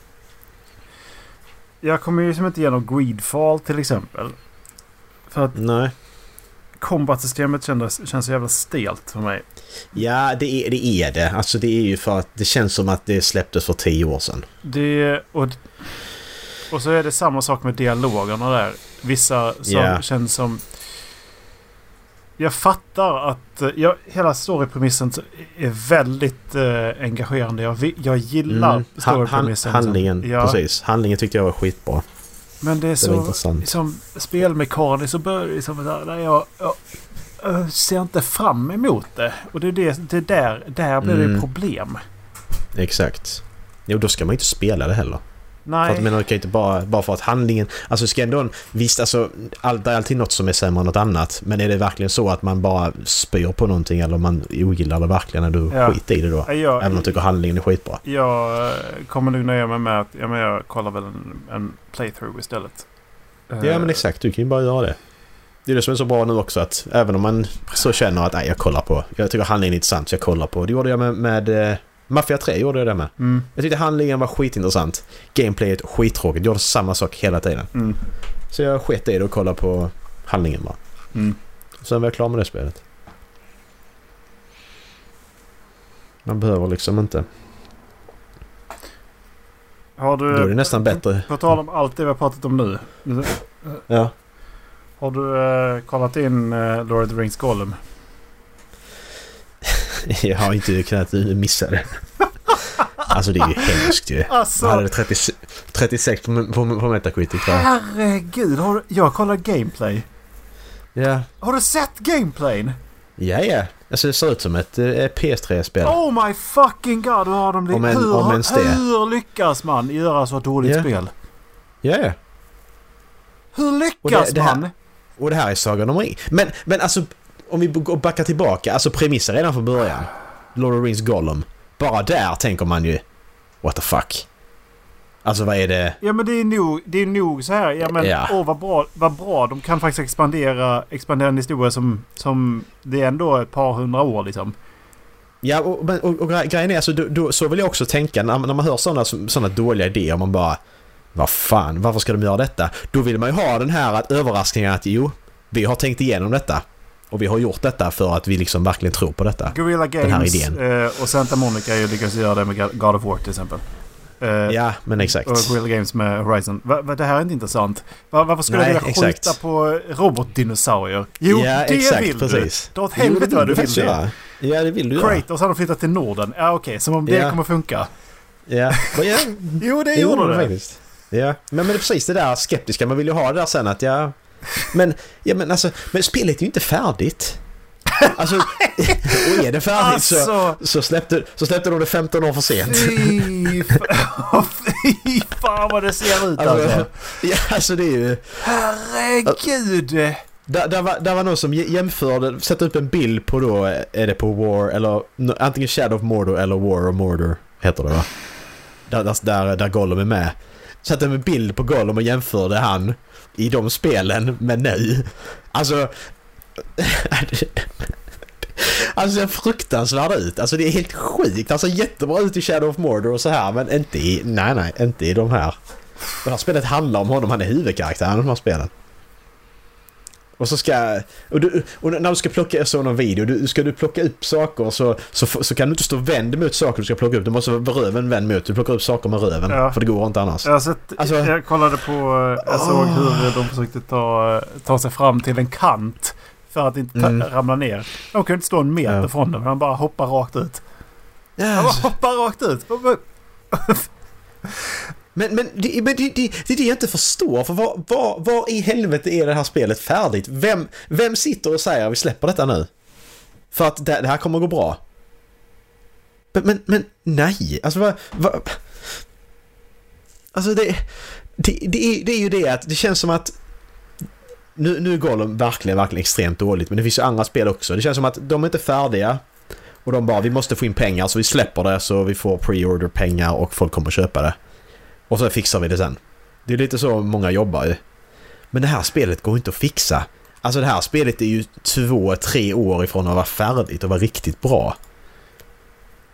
Jag kommer ju som inte igenom Greedfall till exempel. För att Nej. combat-systemet kändes, känns så jävla stelt för mig. Ja, det är, det är det. Alltså det är ju för att det känns som att det släpptes för tio år sedan. Det, och, och så är det samma sak med dialogerna där. Vissa som Ja. känns som... Jag fattar att eh, jag, hela storypremissen är väldigt eh, engagerande. Jag, jag gillar Mm. Han, storypremissen. handlingen, liksom. ja, precis. Handlingen tyckte jag var skitbra. Men det är Det så... intressant. Liksom, spelmekaniskt så börjar det liksom... Där, jag, jag, jag ser inte fram emot det. Och det är det, det är där, där blir det Mm. problem. Exakt. Jo, då ska man inte spela det heller. För Nej. att, men man kan inte bara, bara för att handlingen... Alltså ska ändå... Visst, alltså, all, det är alltid något som är sämre än något annat. Men är det verkligen så att man bara spyr på någonting eller man ogillar det verkligen, är du Ja. skit i det då? jag, Även om man tycker handlingen är skitbra. Jag eh, kommer nog nöja mig med att ja, men jag kollar väl en, en playthrough istället. Ja, men exakt. Du kan ju bara göra det. Det är det som är så bra nu också att även om man så känner att nej, jag kollar på... Jag tycker handlingen är intressant så jag kollar på. Det gjorde jag med... med eh, Mafia 3 gjorde jag det med. Mm, Jag tyckte handlingen var skitintressant. Gameplayet skittråkigt. Gjorde samma sak hela tiden. mm, Så jag sket i det och kollade på handlingen bara. mm. Sen var jag klar med det spelet. Man behöver liksom inte. Har Då är det du... nästan bättre. På tal om allt det vi har pratat om nu. Ja. Har du eh, kollat in eh, Lord of the Rings Gollum? Jag har inte kunnat missa det. Alltså det är ju hemskt ju. Alltså, Han hade 30, 36 på, på, på Metacritic jag. herregud. Har jag kollar gameplay. Ja. Har du sett gameplayn? Ja, ja. Alltså det ser ut som ett eh, PS3-spel. Oh my fucking god, hur har de Om en- hur, om ens det. hur lyckas man göra så dåligt Ja. spel? Ja, ja. Hur Och lyckas det- det här- man? Och det här är Sagan om ring. Men, men alltså om vi går backar tillbaka. Alltså premissen redan från början. Lord of the Rings Gollum. Bara där tänker man ju What the fuck. Alltså vad är det? Ja men det är nog, det är nog så här. Ja men Ja. åh vad bra, vad bra. De kan faktiskt expandera, expandera en historia som, som det är ändå ett par hundra år liksom. Ja och, och, och gre- grejen är alltså då, då, så vill jag också tänka när, när man hör sådana såna dåliga idéer. Man bara Vad fan, varför ska de göra detta? Då vill man ju ha den här att överraskningen att jo, vi har tänkt igenom detta. Och vi har gjort detta för att vi liksom verkligen tror på detta. Guerrilla här Games idén. eh, och Santa Monica har ju lyckats göra det med God of War till exempel. Eh, Ja, men exakt. Och Guerrilla Games med Horizon. Va, va, det här är inte intressant. Va, varför skulle Nej, jag vilja skjuta exakt. på robotdinosaurier? Jo, ja, det exakt, vill precis. du. Dra åt helvete vad du vill det. Ja, det vill du. Kratos hade flyttat till Norden. Ja, okej. som om det Ja. kommer funka. Ja, ja Jo, det det gjorde det. faktiskt. Ja, men, men det är precis det där skeptiska. Man vill ju ha det där sen att ja... Men, ja, men alltså, men spelet är ju inte färdigt. Alltså, och är det färdigt så, Alltså, så, släppte, så släppte de det 15 år för sent. fy, fy fan vad det ser ut alltså. Alltså, ja, alltså det är ju... Herregud. Där, där, var, där var någon som jä- jämförde, satte upp en bild på då, är det på War eller antingen Shadow of Mordor eller War of Mordor heter det va? Där, där, där, där Gollum är med. Satte en bild på Gollum och jämförde han i de spelen men nu. Alltså... Alltså det ser fruktansvärt ut. Alltså det är helt sjukt. Alltså jättebra ut i Shadow of Mordor och så här men inte i... Nej nej, inte i de här. Det här spelet handlar om honom, han är huvudkaraktären i de här spelen. Och så ska... Och, du, och när du ska plocka, jag såg någon video, du, ska du plocka upp saker så, så, så kan du inte stå vänd mot saker du ska plocka upp. Du måste vara röven vänd mot. Du plockar upp saker med röven. Ja. För det går inte annars. Jag, sett, Alltså- jag kollade på... Jag såg Åh. hur de försökte ta, ta sig fram till en kant. För att inte Mm. ramla ner. De kunde inte stå en meter Ja. från den. Han bara hoppar rakt ut. Ja, Han bara hoppar rakt ut men men, det, men det, det, det är det jag inte förstår. För var, var, var i helvete är det här spelet färdigt? Vem, vem sitter och säger vi släpper detta nu? För att det, det här kommer att gå bra. Men, men, men nej. Alltså vad... Va, alltså det, det, det, är, det är ju det att det känns som att nu, nu är Gollum verkligen, verkligen extremt dåligt men det finns ju andra spel också. Det känns som att de är inte färdiga och de bara vi måste få in pengar så vi släpper det så vi får pre-order pengar och folk kommer att köpa det. Och så fixar vi det sen. Det är lite så många jobbar ju. Men det här spelet går inte att fixa. Alltså det här spelet är ju två, tre år ifrån att vara färdigt och vara riktigt bra.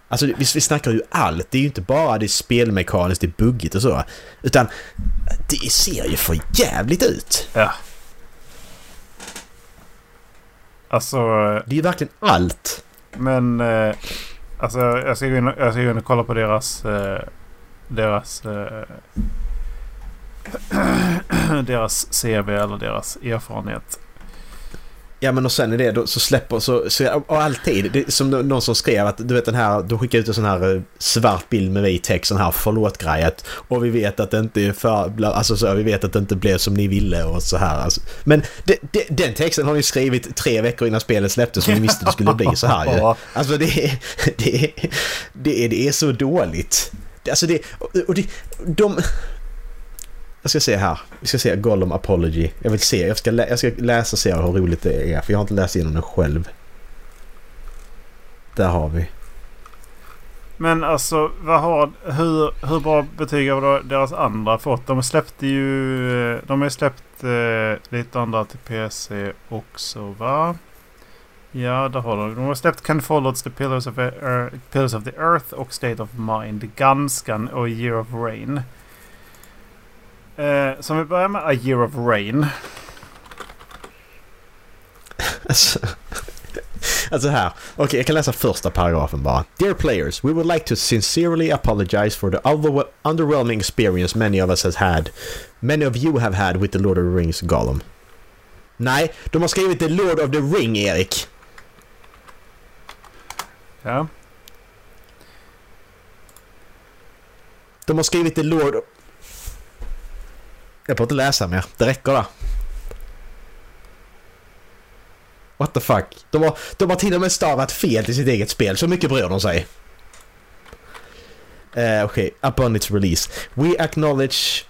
Alltså vi, vi snackar ju allt. Det är ju inte bara det spelmekaniskt, det är buggigt och så. Utan det ser ju för jävligt ut. Ja. Alltså, Det är ju verkligen allt. men... Eh, alltså, jag ska in och, jag ska gå in och kolla på deras... Eh, deras... Eh, deras CV eller deras erfarenhet. Ja men och sen är det då, så släpper så, så och alltid, det som någon som skrev att du vet den här, de skickar ut en sån här eh, svart bild med vit text, sån här förlåt-grejet. Och vi vet att det inte är för, alltså så, vi vet att det inte blev som ni ville och så här alltså. Men det, det, den texten har ni skrivit tre veckor innan spelet släpptes som ni visste det skulle bli så här ju. Alltså det det det det är så dåligt. Det- Alltså det, och det, de... Jag ska se här. Vi ska se Gollum Apology. Jag vill se. Jag ska, lä- jag ska läsa och se hur roligt det är. För jag har inte läst igenom den själv. Där har vi. Men alltså, vad har, hur, hur bra betyg har deras andra fått? De släppte ju... De har ju släppt eh, lite andra till PC också va? Ja, det har de. De har släppt Can Follows the Pillars of, uh, Pillars of the Earth och State of Mind. Ganskan och Year of Rain. Eh, så om vi börjar med A Year of Rain. Alltså, alltså här. Okej, jag kan läsa första paragrafen bara. Dear players, we would like to sincerely apologize for the underwhelming experience many of us has had. Many of you have had with the Lord of the Rings Gollum. Nej, de har skrivit The Lord of the Ring, Erik. Ja. De har skrivit The Lord... Jag får inte läsa mer. Det räcker där. What the fuck? De har, de har till och med stavat fel till sitt eget spel. Så mycket bryr de sig. Eh, uh, okay, upon its release. We acknowledge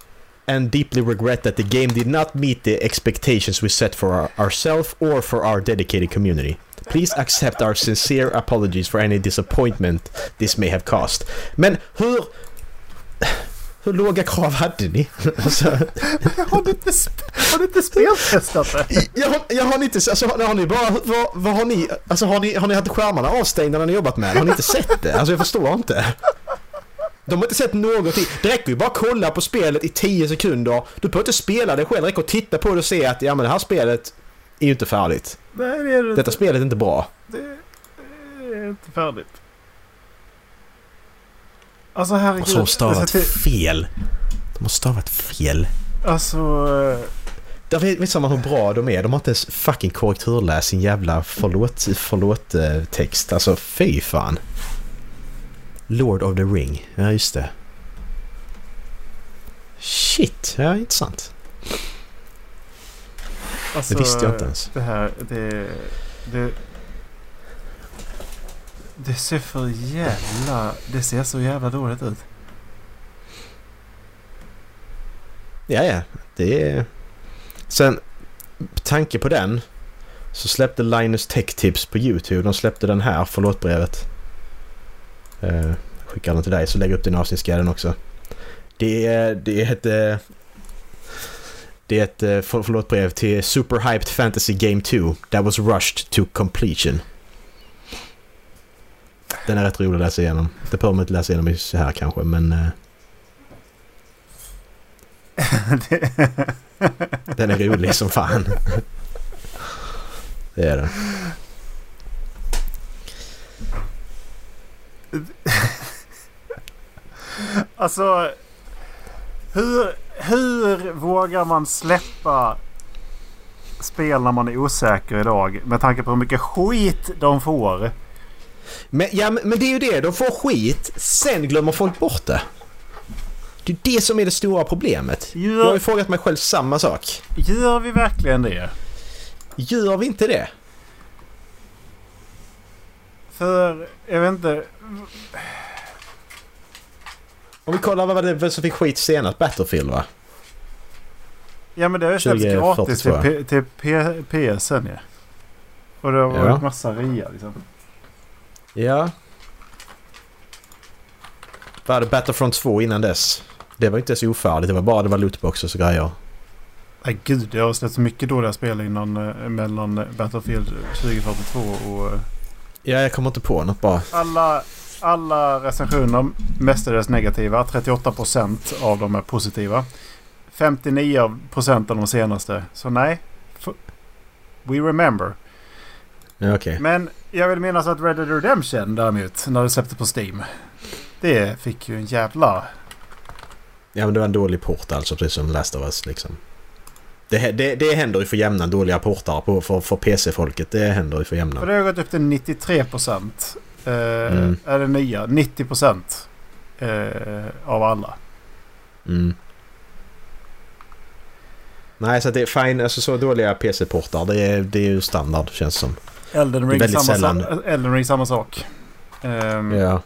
and deeply regret that the game did not meet the expectations we set for our, ourselves or for our dedicated community. Please accept our sincere apologies for any disappointment this may have caused. Men hur... Hur låga krav hade ni? alltså, Har du inte, har du inte speltestat det? jag, har, jag har inte... Alltså, har ni bara... Vad, vad har ni... Alltså har ni, har ni haft skärmarna avstängda när ni jobbat med? Har ni inte sett det? Alltså jag förstår inte. De har inte sett någonting. Det räcker ju bara att kolla på spelet i 10 sekunder. Du behöver inte spela det själv. Det räcker att titta på det och se att ja men det här spelet är ju inte färdigt. Nej, det är det Detta spelet är inte bra. Det är inte färdigt. Alltså herregud. Och så har de stavat Alltså, det- fel. De har stavat fel. Alltså... Där vet man hur bra de är. De har inte ens fucking korrekturläst sin jävla förlåt, förlåt text. Alltså fy fan. Lord of the Ring. Ja just det. Shit, ja intressant. Alltså, Det visste jag inte ens. Det här, det... Det, det ser för jävla... Det ser så jävla dåligt ut. Ja, ja. Det är... Sen, tanke på den så släppte Linus Tech Tips på YouTube. De släppte den här, förlåtbrevet. Eh, skickar den till dig så jag upp den i avsnittsguiden också. Det det är ett... Det är ett eh, för, förlåtbrev till Super Hyped Fantasy Game 2 that was rushed to completion. Den är rätt rolig att läsa igenom. Det behöver man inte läsa igenom så här kanske men... eh, Den är rolig som fan. Det är den. alltså... Hur, hur vågar man släppa spel när man är osäker idag? Med tanke på hur mycket skit de får. Men, ja, men det är ju det. De får skit, sen glömmer folk bort det. Det är det som är det stora problemet. Jag har Gör, ju frågat mig själv samma sak. gör vi verkligen det? Gör vi inte det? För, jag vet inte. Om vi kollar vad var det som fick skit senast? Battlefield va? Ja men det har ju släppts 2042. gratis till, till PSN ja. Och det har varit Ja. massa rea liksom. Ja. Vad hade Battlefront 2 innan dess? Det var inte så ofärdigt. Det var bara det var lootboxes och grejer. Nej gud, det har släppts mycket dåliga spel innan, eh, mellan Battlefield 2042 och... eh, Ja, jag kommer inte på något bara. Alla, alla recensioner, mestadels negativa. 38% av dem är positiva. 59% av de senaste. Så nej. We remember. Okej. Men jag vill minnas att Red Dead Redemption däremot, när det släpptes på Steam. Det fick ju en jävla... Ja, men det var en dålig port alltså, precis som Last of Us liksom. Det, det, det händer ju för jämna dåliga portar på, för, för PC-folket. Det händer ju för För jämna. det har gått upp till 93%. Eh, Mm. Är det nya? 90% eh, av alla. Mm. Nej, så det är fine. Alltså så dåliga PC-portar, det är, det är ju standard känns som. Elden Ring, väldigt samma, sällan. Elden Ring samma sak. Ehm, Ja.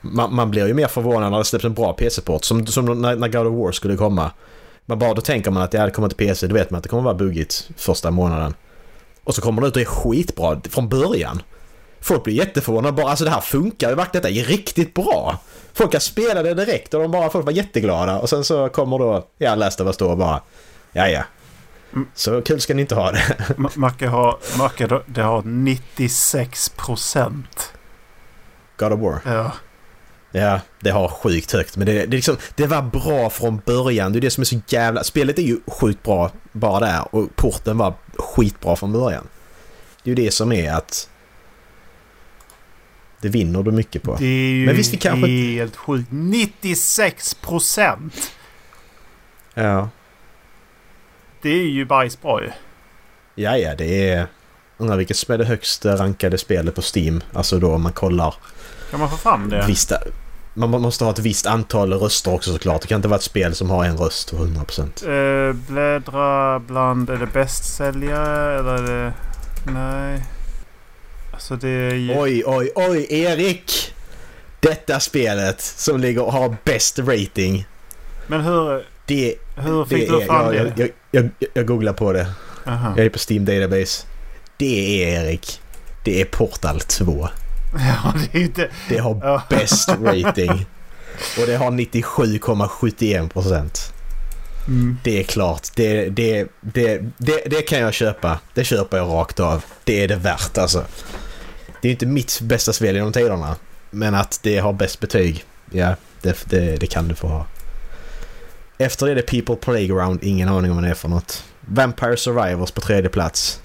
Man, man blir ju mer förvånad när det släpps en bra PC-port. Som, som när, när God of War skulle komma. Man bara, då tänker man att ja, det kommer till PC. Då vet man att det kommer vara buggigt första månaden. Och så kommer det ut och är skitbra från början. Folk blir jätteförvånade. Bara, alltså det här funkar ju verkligen. Detta är riktigt bra. Folk har spelat det direkt och de bara, folk var jätteglada. Och sen så kommer då, ja, Last of Us då och bara, ja ja. Mm. Så kul ska ni inte ha det. Ma- Macke har, Macke, det har 96%. God of War. Ja. Ja, det har sjukt högt. Men det, det, är liksom, det var bra från början. Det är det som är så jävla... Spelet är ju sjukt bra bara där och porten var skitbra från början. Det är ju det som är att... Det vinner du mycket på. Det är ju Men visst, vi kanske- helt sjukt. 96%! Ja. Det är ju bajsbra ju. Ja, ja, det är... Undrar vilket som är det högst rankade spelet på Steam. Alltså då om man kollar... Kan man få fram det? Visst, man måste ha ett visst antal röster också såklart. Det kan inte vara ett spel som har en röst på 100%. Uh, bläddra bland... Är det bästsäljare eller är det... Nej. Alltså det är ju... Oj, oj, oj, Erik! Detta spelet som ligger och har bäst rating. Men hur... Det, hur fick det du fram det? Jag, jag, jag, googlar på det. Aha. Jag är på Steam Database. Det är Erik. Det är Portal 2. Ja, det är inte... Det har Ja. bäst rating. Och det har 97,71%. Mm. Det är klart. Det, det, det, det, det kan jag köpa. Det köper jag rakt av. Det är det värt alltså. Det är inte mitt bästa spel genom tiderna. Men att det har bäst betyg. Ja, det, det, det kan du få ha. Efter det är det People Playground. Ingen aning om vad det är för något. Vampire Survivors på tredje plats.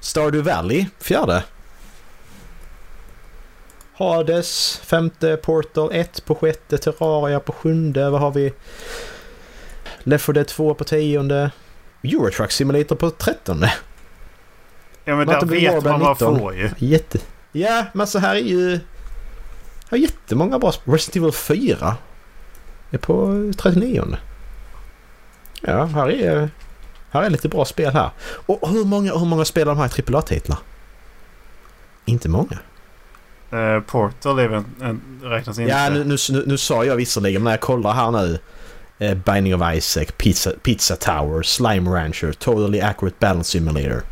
Stardew Valley, fjärde. Hades, femte. Portal 1 på sjätte. Terraria på sjunde. Vad har vi? Left 4 Dead 2 på tionde. Eurotruck Simulator på trettonde. Ja, men där vet man vad 19. får ju. Jätte... Ja, men så här är ju... Har jättemånga bra spel. Resident Evil 4 är på 39 Ja, här är, här är lite bra spel här. Och hur många, hur många spelar de här AAA-titlar? Inte många. Uh, Portal är väl en, en, räknas inte. Ja, nu, nu, nu, nu sa jag visserligen, men när jag kollar här nu. Eh, Binding of Isaac, Pizza, Pizza Tower, Slime Rancher, Totally Accurate Balance Simulator.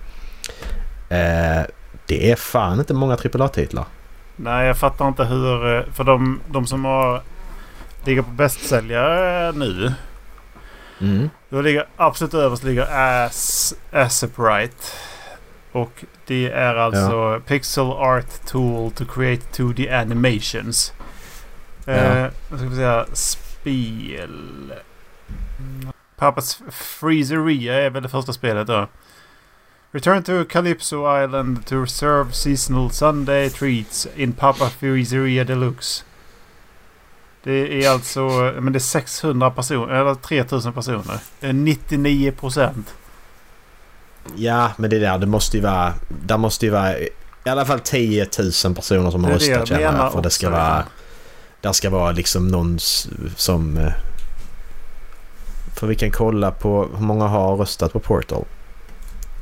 Eh, det är fan inte många AAA-titlar. Nej, jag fattar inte hur... eh, För de, de som har... Ligger på bästsäljare nu. Mm. Då ligger absolut överst ligger As, Aseprite. Och det är alltså Pixel Art Tool to create 2D animations. Eh, vad ska vi säga? Spel. Papas Freezeria är väl det första spelet då. Return to Calypso Island to serve seasonal Sunday treats in Papa Freezeria Deluxe. Det är alltså men det är 600 personer, eller 3000 personer. Det är 99 procent. Ja, men det där, det måste ju vara... Där måste ju vara i alla fall 10 000 personer som har Det är det jag röstat menar. För det ska också, vara... liksom. Där ska vara liksom någon som... eh, För vi kan kolla på hur många har röstat på Portal.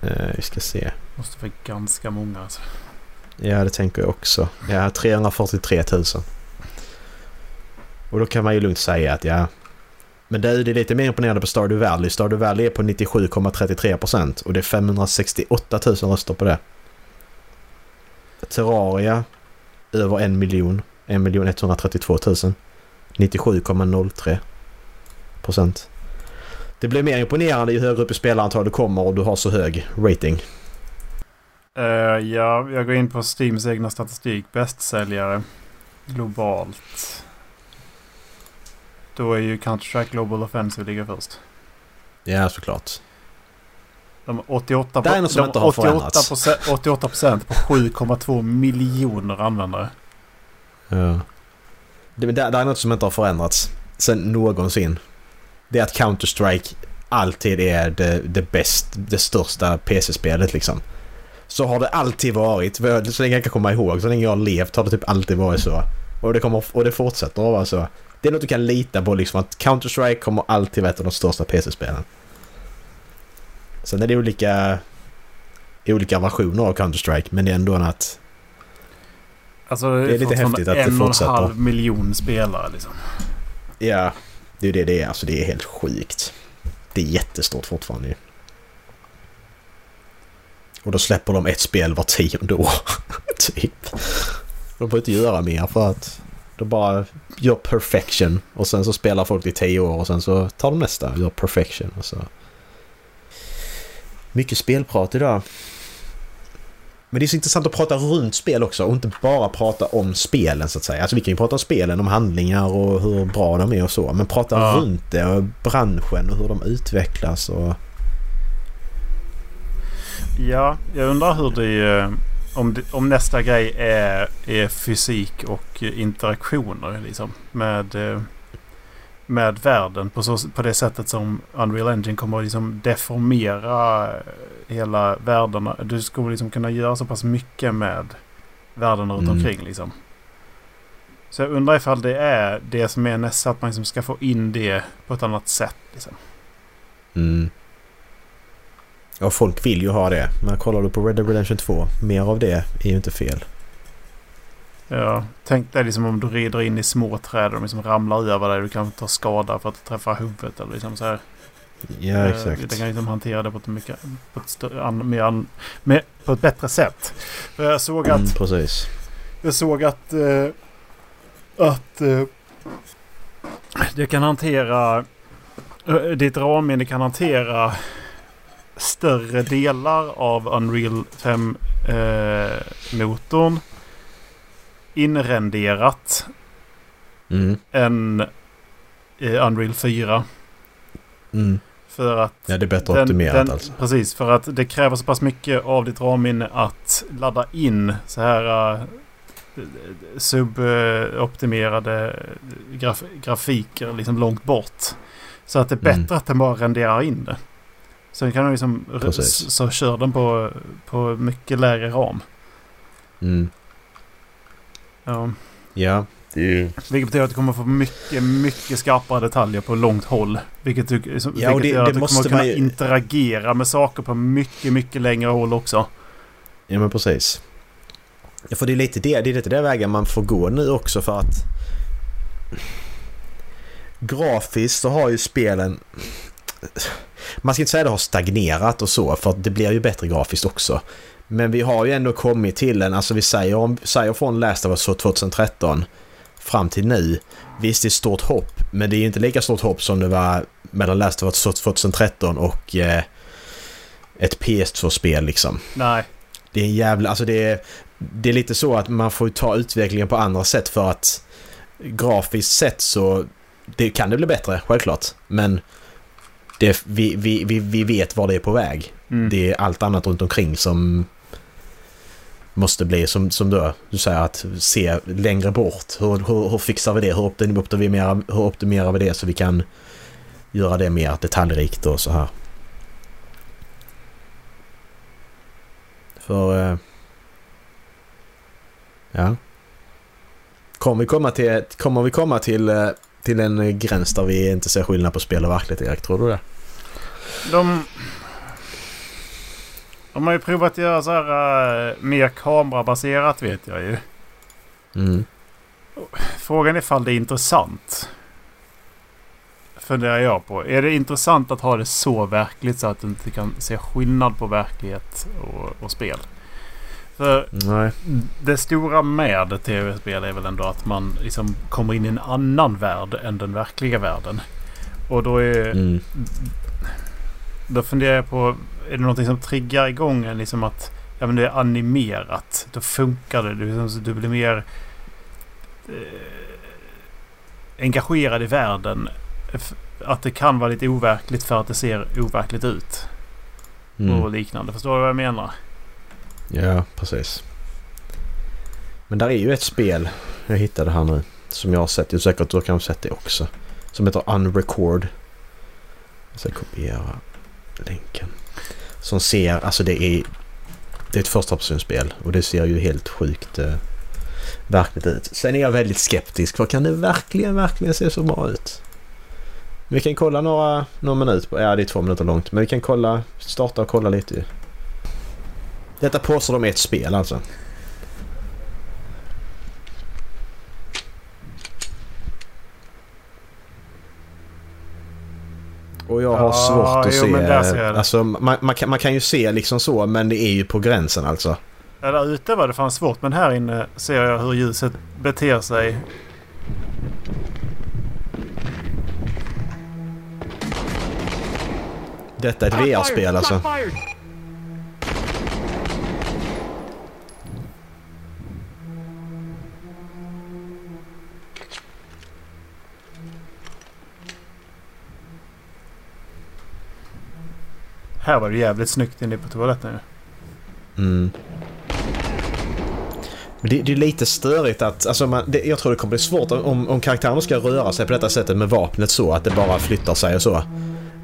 Eh, vi ska se. Måste vara ganska många alltså. Ja, det tänker jag också. Ja, 343 000. Och då kan man ju lugnt säga att ja... Men det är det är lite mer imponerande på Stardew Valley. Stardew Valley är på 97,33% och det är 568 000 röster på det. Terraria över en miljon. 1 miljon 132 000. 97,03%. Det blir mer imponerande ju högre upp i spelarantal du kommer och du har så hög rating. Eh, ja, jag går in på Steams egna statistik. Bästsäljare globalt. Då är ju Counter-Strike Global Offensive ligger först. Ja, såklart. De har 88, Det är något som de inte har 88 förändrats. procent, 88 procent på 7,2 miljoner användare. Ja. Det, det är något som inte har förändrats sen någonsin. Det är att Counter-Strike alltid är det, det bäst, det största PC-spelet liksom. Så har det alltid varit. Så länge jag kan komma ihåg, så länge jag har levt har det typ alltid varit så. Och det, kommer, och det fortsätter att vara så. Det är något du kan lita på liksom att Counter-Strike kommer alltid vara ett av de största PC-spelen. Sen är det olika, olika versioner av Counter-Strike men det är ändå att Alltså Det är lite häftigt att det en och en fortsätter. halv miljon spelare liksom. Ja, det är det det är. Alltså det är helt sjukt. Det är jättestort fortfarande ju. Och då släpper de ett spel var tionde år. typ. De får inte göra mer för att de bara gör perfection. Och sen så spelar folk i tio år och sen så tar de nästa och gör perfection. Och så. Mycket spelprat idag. Men det är så intressant att prata runt spel också och inte bara prata om spelen så att säga. Alltså vi kan ju prata om spelen, om handlingar och hur bra de är och så. Men prata Ja. runt det och branschen och hur de utvecklas och... Ja, jag undrar hur det... eh, Om, det, om nästa grej är, är fysik och interaktioner liksom. Med, eh, med världen på, så, på det sättet som Unreal Engine kommer att liksom deformera hela världen. Du skulle liksom kunna göra så pass mycket med världen runt Mm. omkring liksom. Så jag undrar ifall det är det som är nästa, att man liksom ska få in det på ett annat sätt. Liksom. Mm. Ja, folk vill ju ha det. Men kollar du på Red Dead Redemption 2, mer av det är ju inte fel. Ja, tänk dig liksom om du rider in i små träd och de liksom ramlar över dig. Du kan ta skada för att du träffar huvudet. Eller liksom så här. Ja, Eh, exakt. Du kan liksom hantera det på ett, mycket, på ett, stö- an, mer an, med, på ett bättre sätt. För jag såg att, Mm, precis. jag såg att, eh, att eh, det kan hantera, eh, ditt ramminne kan hantera större delar av Unreal 5-motorn inrenderat Mm. än eh, Unreal 4. Mm. För att Ja, det är bättre optimerat den, alltså. Precis, för att det kräver så pass mycket av ditt ramminne att ladda in så här uh, suboptimerade graf grafiker liksom långt bort. Så att det är Mm. bättre att den bara renderar in det. Sen kan du liksom... Precis. Så kör den på, på mycket lägre ram. Mm. Ja. Ja, det. Vilket betyder att du kommer få mycket, mycket skarpare detaljer på långt håll. Vilket, du, som, Ja, vilket det- gör det att du kommer kunna man ju- interagera med saker på mycket, mycket längre håll också. Ja, men precis. Ja, för det är lite det, det är lite det vägen man får gå nu också för att... Grafiskt så har ju spelen... Man ska inte säga att det har stagnerat och så, för att det blir ju bättre grafiskt också. Men vi har ju ändå kommit till en, alltså vi säger, om, säger från Last of Us 2013 fram till nu. Visst, det är stort hopp, men det är ju inte lika stort hopp som det var mellan Last of Us 2013 och eh, ett PS2-spel liksom. Nej. Det är en jävla... Alltså det är, det är lite så att man får ta utvecklingen på andra sätt för att grafiskt sett så det kan det bli bättre, självklart. Men det, vi, vi, vi, vi vet var det är på väg. Mm. Det är allt annat runt omkring som måste bli som, som du, du säger att se längre bort. Hur, hur, hur fixar vi det? Hur optimerar, hur optimerar vi det så vi kan göra det mer detaljrikt och så här. För... Eh, ja. Kommer vi komma till, kommer vi komma till, eh, till en gräns där vi inte ser skillnad på spel och verklighet, Erik? Tror du det? De, de har ju provat att göra så här eh, mer kamerabaserat vet jag ju. Mm. Frågan är ifall det är intressant. Funderar jag på. Är det intressant att ha det så verkligt så att du inte kan se skillnad på verklighet och, och spel? För Nej. det stora med tv-spel är väl ändå att man liksom kommer in i en annan värld än den verkliga världen. Och då är... Mm. Då funderar jag på, är det någonting som triggar igång en liksom att ja, men det är animerat. Då funkar det. Du, liksom, du blir mer eh, engagerad i världen. Att det kan vara lite overkligt för att det ser overkligt ut. Och Mm. liknande. Förstår du vad jag menar? Ja, precis. Men där är ju ett spel, jag hittade här nu, som jag har sett. Jag är säker att du kanske sett det också. Som heter Unrecord. Jag ska kopiera länken. Som ser, alltså det är... Det är ett förstapersonsspel och det ser ju helt sjukt eh, verkligt ut. Sen är jag väldigt skeptisk för kan det verkligen, verkligen se så bra ut? Vi kan kolla några, några minuter på, ja det är två minuter långt, men vi kan kolla, starta och kolla lite ju. Detta påstår de är ett spel alltså. Och jag har Ja, svårt att jo, se... men där ser jag det. Alltså man, man, kan, man kan ju se liksom så men det är ju på gränsen alltså. Ja, där ute var det fan svårt men här inne ser jag hur ljuset beter sig. Detta är ett VR-spel alltså. Här var det jävligt snyggt inne på toaletten ju. Mm. Men det, det är lite störigt att, alltså man, det, jag tror det kommer bli svårt om, om karaktären ska röra sig på detta sättet med vapnet så att det bara flyttar sig och så.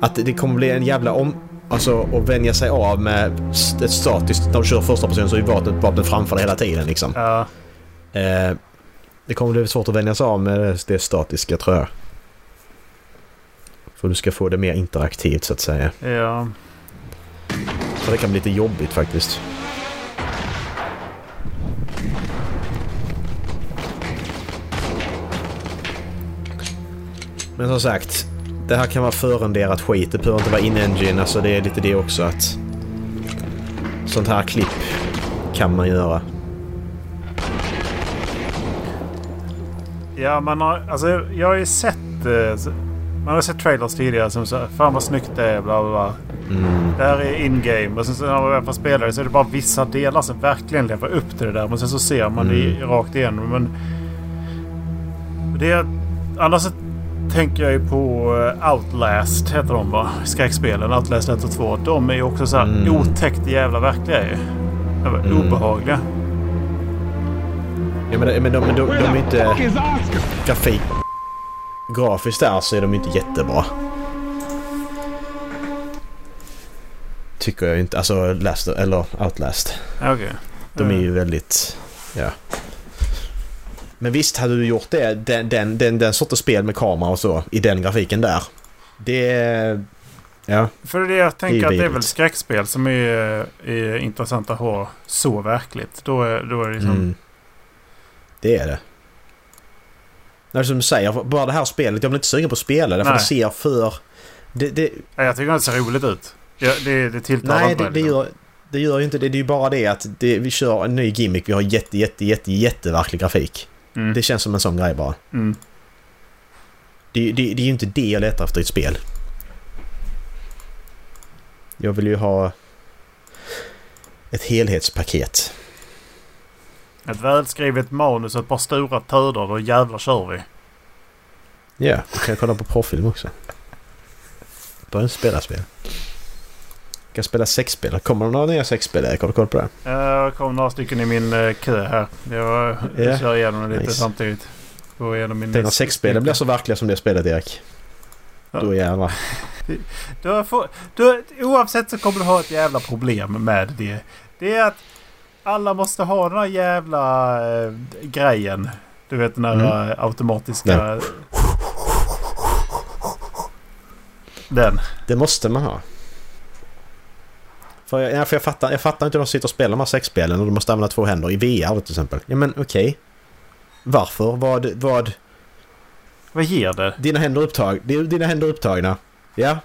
Att det kommer bli en jävla om... Alltså att vänja sig av med ett statiskt... När du kör första person så är vapnet, vapnet framför dig hela tiden liksom. Ja. Eh, det kommer bli svårt att vänja sig av med det, det statiska tror jag. För du ska få det mer interaktivt så att säga. ja. Så det kan bli lite jobbigt faktiskt. Men som sagt, det här kan vara förenderat skit. Det behöver inte vara in-engine. Alltså det är lite det också att... Sånt här klipp kan man göra. Ja, man har, alltså, jag har ju sett... Eh, man har sett trailers tidigare som så Fan vad snyggt det är, bla bla bla. Mm. Det här är in-game. Och sen så när man väl får spela det så är det bara vissa delar som verkligen lever upp till det där. Men sen så ser man det i- rakt igenom. Men... Det är... Annars så tänker jag ju på eh, Outlast, heter de va? Skräckspelen. Outlast 1 och 2. De är ju också så här Mm. otäckt jävla verkliga ju. De är Mm. Obehagliga. Ja, men, men, de, men de, de, Where är the inte... grafik... Grafiskt där så är de inte jättebra. Tycker jag inte. Alltså Last, eller Outlast. Okej. De är ju väldigt... Ja. Men visst, hade du gjort det, den, den, den, den sortens spel med kamera och så, i den grafiken där. Det... Ja. För det jag tänker Det att det är väl skräckspel som är, är intressant att ha så verkligt. Då är, då är det liksom... Mm. Det är det. Nej, som du säger, bara det här spelet, jag blir inte sugen på att spela det för det ser för... Det, det, Ja, jag tycker att det ser roligt ut. Ja, det, det tilltalar Nej, inte det, det, liksom. gör, det gör ju inte det. Det är ju bara det att det, vi kör en ny gimmick. Vi har jätte, jätte, jätte, jätteverklig grafik. Mm. Det känns som en sån grej bara. Mm. Det, det, det är ju inte det jag letar efter i ett spel. Jag vill ju ha ett helhetspaket. Ett välskrivet manus och ett par stora töder. Då jävlar kör vi. Ja, då kan jag kolla på porrfilm också. Bara inte spela spel. Kan spela sexspel. Kommer det några nya sexspel? Erik? Har du koll på det? Jag kom några stycken i min eh, kö här. Jag, Ja. jag kör igenom det lite Nice. samtidigt. Gå igenom min Tänk när sexspelen blir så verkliga som det spelet Erik. Ja. Då jävlar. Du får, du, oavsett så kommer du ha ett jävla problem med det. Det är att alla måste ha den här jävla eh, grejen. Du vet den här Mm. eh, automatiska... Ja. Den. Det måste man ha. För jag, ja, för jag, fattar, jag fattar inte hur de sitter och spelar de här sexspelen och de måste använda två händer i VR till exempel. Ja men okej. Varför? Vad, vad... Vad ger det? Dina händer, upptag, dina händer upptagna. Ja.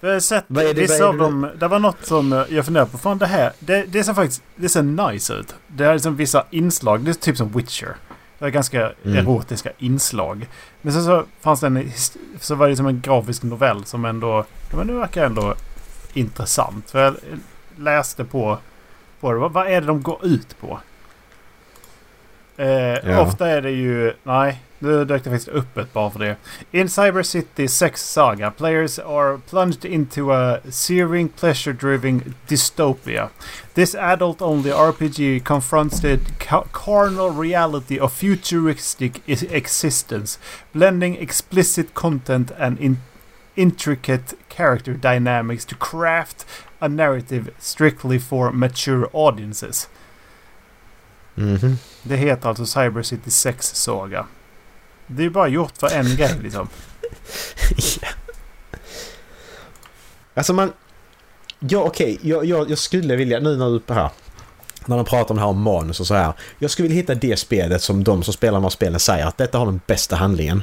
Jag har sett Vad är det- vissa av dem. Det var något som eh, jag funderar på. Fan det här. Det, det ser faktiskt det ser nice ut. Det är liksom vissa inslag. Det är typ som Witcher. Det är ganska Mm. erotiska inslag. Men sen så fanns det en, så var det som en grafisk novell som ändå... Men det verkar ändå intressant. För jag läste på, på det. Vad, vad är det de går ut på? Eh, Ja. Ofta är det ju... Nej, nu dök det faktiskt upp ett bara för det. In Cyber City Sex Saga, players are plunged into a searing, pleasure-driven dystopia. This adult-only RPG confronts the ca- carnal reality of futuristic i- existence, blending explicit content and in- intricate character dynamics to craft a narrative strictly for mature audiences. Mhm. Det heter alltså Cyber City 6 Saga. Det är bara gjort för en grej liksom. ja. Alltså man... Ja okej, jag, jag, jag skulle vilja, nu när du är uppe här. När de pratar om det här om manus och så här. Jag skulle vilja hitta det spelet som de som spelar de här spelen säger att detta har den bästa handlingen.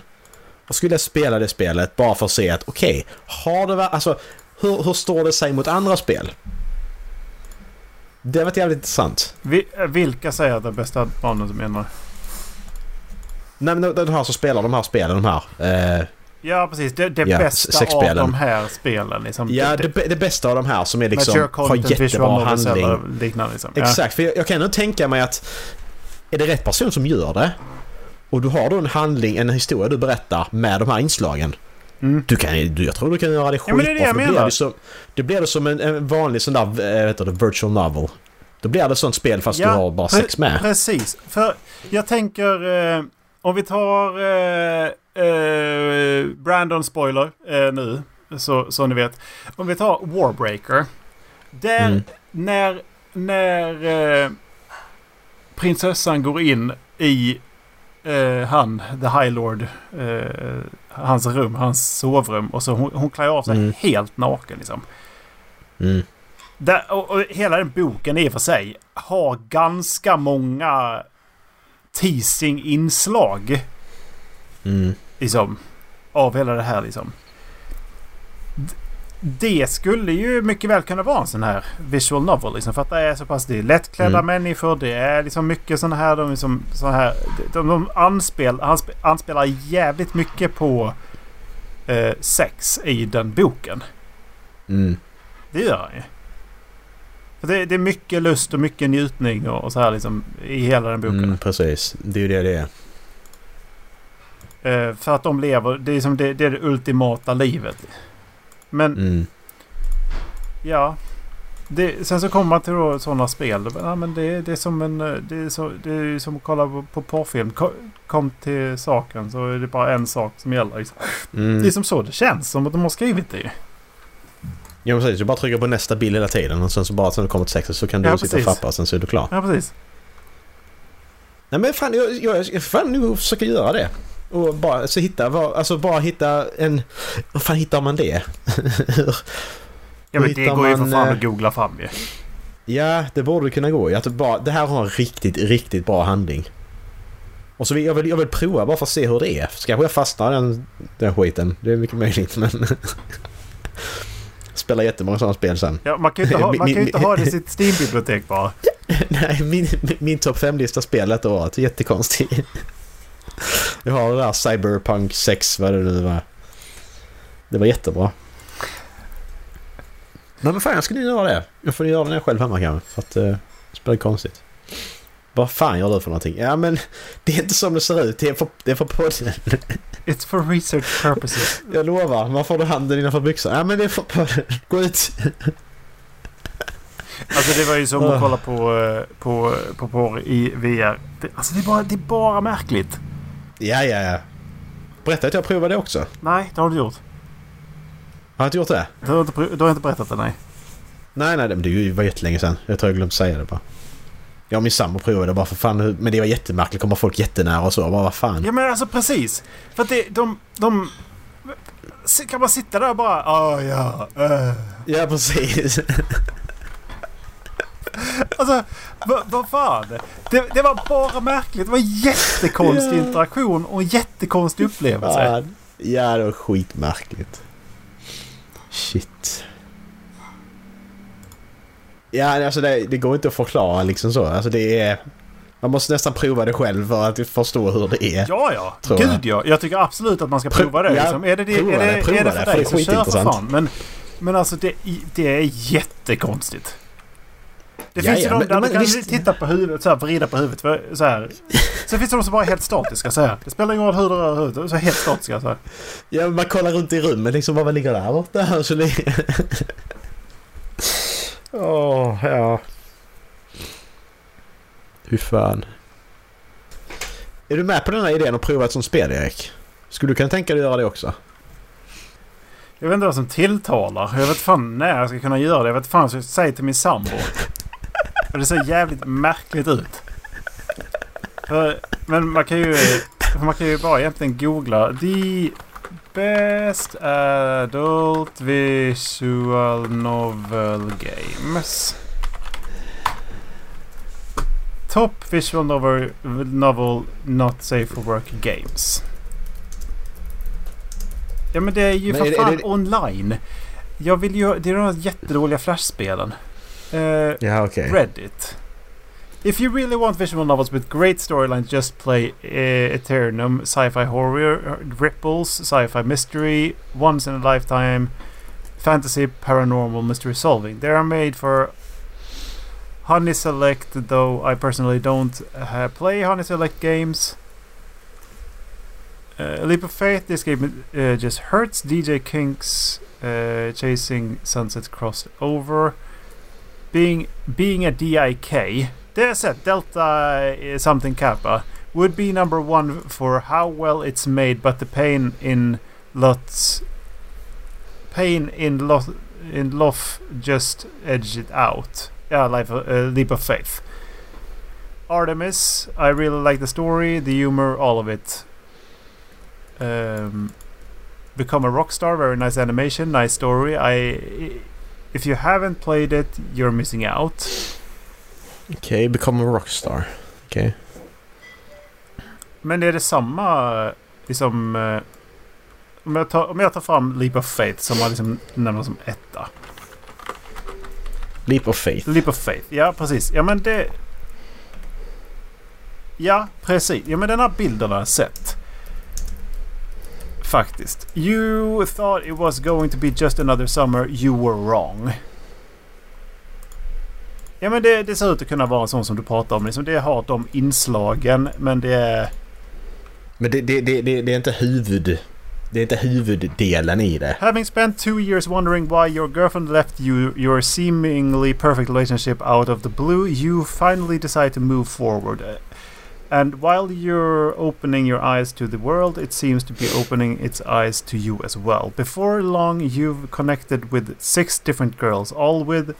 Och skulle jag spela det spelet bara för att se att okej, har det va- Alltså, hur, hur står det sig mot andra spel? Det varit jävligt intressant. Vi, eh, vilka säger att det är bästa manus menar? Nej men de, här som spelar de här spelen, de här. Eh, Ja precis, det, det Ja, bästa av de här spelen liksom. ja, det, det bästa av de här som är liksom, har jättebra handling. liknande liksom. Ja. Exakt, för jag, jag kan ändå tänka mig att är det rätt person som gör det och du har då en handling, en historia du berättar med de här inslagen. Mm. Du kan, du, jag tror du kan göra det Ja, men det är skitbra. det jag då blir menar. det som, det blir det som en, en vanlig sån där, äh, vet du, virtual novel. Då blir det sånt spel fast du har bara sex med. Precis. För jag tänker... Eh, om vi tar eh, eh, Brandon spoiler eh, nu. Så, så ni vet. Om vi tar Warbreaker. Där mm. när, när eh, prinsessan går in i eh, han, The High Lord, eh, hans rum, hans sovrum. Och så hon, hon klär av sig mm. helt naken liksom. Mm. Där, och, och, hela den boken i och för sig har ganska många teasing-inslag. Mm. Liksom. Av hela det här liksom. Det skulle ju mycket väl kunna vara en sån här visual novel. Liksom, för att det är så pass... Det är lättklädda mm. människor. Det är liksom mycket såna här... De, liksom, så här de, de anspel, anspelar jävligt mycket på eh, sex i den boken. Mm. Det gör han ju. För det, det, är mycket lust och mycket njutning och, och så här liksom i hela den boken. Mm, precis. Det är ju det det är. Uh, för att de lever, det är, som det, det, är det ultimata livet. Men... Mm. Ja. Det, sen så kommer man till sådana spel. Ja, men det, det är som en... Det är, så, det är som att kolla på, på porrfilm. Kom, kom, till saken så är det bara en sak som gäller. Liksom. Mm. Det är som så det känns. Som att de har skrivit det. Ja precis, du bara trycker på nästa bild hela tiden och sen så bara sen du kommer till sexet så kan du ja, sitta och fappa och sen så är du klar. Ja precis. Nej men fan jag, jag, fan nu försöka göra det. Och bara så hitta, alltså bara hitta en... Vad fan hittar man det? ja men det går ju för fan att eh, googla fram ju. Ja, det borde kunna gå. Att bara, det här har en riktigt, riktigt bra handling. Och så vill jag, vill, jag vill prova bara för att se hur det är. Så kanske jag fastnar den, den skiten. Det är mycket möjligt men... spelar jättemånga sådana spel sen. Ja, man kan ju inte ha, man kan inte ha det i sitt Steam-bibliotek bara. Nej, min, min topp 5-lista spelet då var jättekonstigt. Jag har det där Cyberpunk 6, vad det nu var. Det var jättebra. Nej men fan jag skulle göra det. Jag får göra det själv hemma kanske. För att uh, det spelar konstigt. Vad fan gör du för någonting? Ja men det är inte som det ser ut. Det är för, det är för podden. It's for research purposes. Jag lovar. Man får du handen innanför byxan? Ja men det är för podden. Gå ut. Alltså det var ju som att kolla på, eh, på, på porr i VR. Det, alltså det är, bara, det är bara märkligt. Ja, ja, ja. Berätta att jag provade det också. Nej, det har du gjort. Har jag inte gjort det? Du har inte, du har inte berättat det, nej. Nej, nej, det var jättelänge sedan. Jag tror jag glömde säga det bara. Jag och min sambo provade bara för fan. Men det var jättemärkligt. Kommer folk jättenära och så. Bara, vad fan. Ja men alltså precis. För att det, de, de... Kan man sitta där och bara... Oh, ja, uh. ja, precis. Alltså, vad va fan? Det, det, var bara märkligt. Det var en jättekonstig yeah. interaktion och en jättekonstig upplevelse. Ja, ja, det var skitmärkligt. Shit. Ja, alltså det, det, går inte att förklara liksom så. Alltså det är... Man måste nästan prova det själv för att förstå hur det är. Ja, ja. Gud jag. ja. Jag tycker absolut att man ska prova det. Liksom. Är det, det, är det, det, är det för dig så kör för fan. Men, men alltså det, det är jättekonstigt. Det finns ju de där du kan visst... titta på huvudet så här, vrida på huvudet så här. Sen finns det de som bara är helt statiska så här. Det spelar ingen roll hur du rör huvudet. Så helt statiska så här. Ja, man kollar runt i rummet liksom. Vad ligger där borta? Så Åh, oh, ja. Hur fan. Är du med på den här idén att prova ett sånt spel, Erik? Skulle du kunna tänka dig att göra det också? Jag vet inte vad som tilltalar. Jag vet fan när jag ska kunna göra det. Jag vet fan vad jag ska säga till min sambo. Det ser jävligt märkligt ut. Men man kan ju, man kan ju bara egentligen googla. The Best Adult Visual Novel Games. Top Visual Novel, novel Not Safe for Work Games. Ja men det är ju men för fan det... online. Jag vill ju... Det är de här jättedåliga flashspelen. Uh, ja, okay. Reddit. If you really want visual novels with great storylines, just play uh, Eternum, sci-fi horror, ripples, sci-fi mystery, once in a lifetime, fantasy, paranormal, mystery solving. They are made for Honey Select, though I personally don't uh, play Honey Select games. Uh, Leap of Faith, this game uh, just hurts. DJ Kinks, uh, Chasing Sunset crossed over. Being being a DIK. Det är Delta something Kappa would be number one for how well it's made, but the pain in lots pain in lot in lof just edged it out. Yeah, like a uh, leap of faith. Artemis, I really like the story, the humor, all of it. Um, become a rock star, very nice animation, nice story. I, if you haven't played it, you're missing out. Okej, become a rockstar. Okej. Men är det samma liksom... eh, Om jag, tar, om jag tar fram Leap of Faith som man liksom nämner som etta. Leap of faith. Leap of Faith, ja precis. Ja men det... Ja, precis. Ja men den här bilden har jag sett. Faktiskt. You thought it was going to be just another summer. You were wrong. Ja men det, det ser ut att kunna vara en sån som du pratar om. Liksom det har de inslagen men det är... Men det, det, det, det, är inte huvud... Det är inte huvuddelen i det. Having spent two years wondering why your girlfriend left you your seemingly perfect relationship out of the blue, you finally decide to move forward. And while you're opening your eyes to the world, it seems to be opening its eyes to you as well. Before long, you've connected with six different girls, all with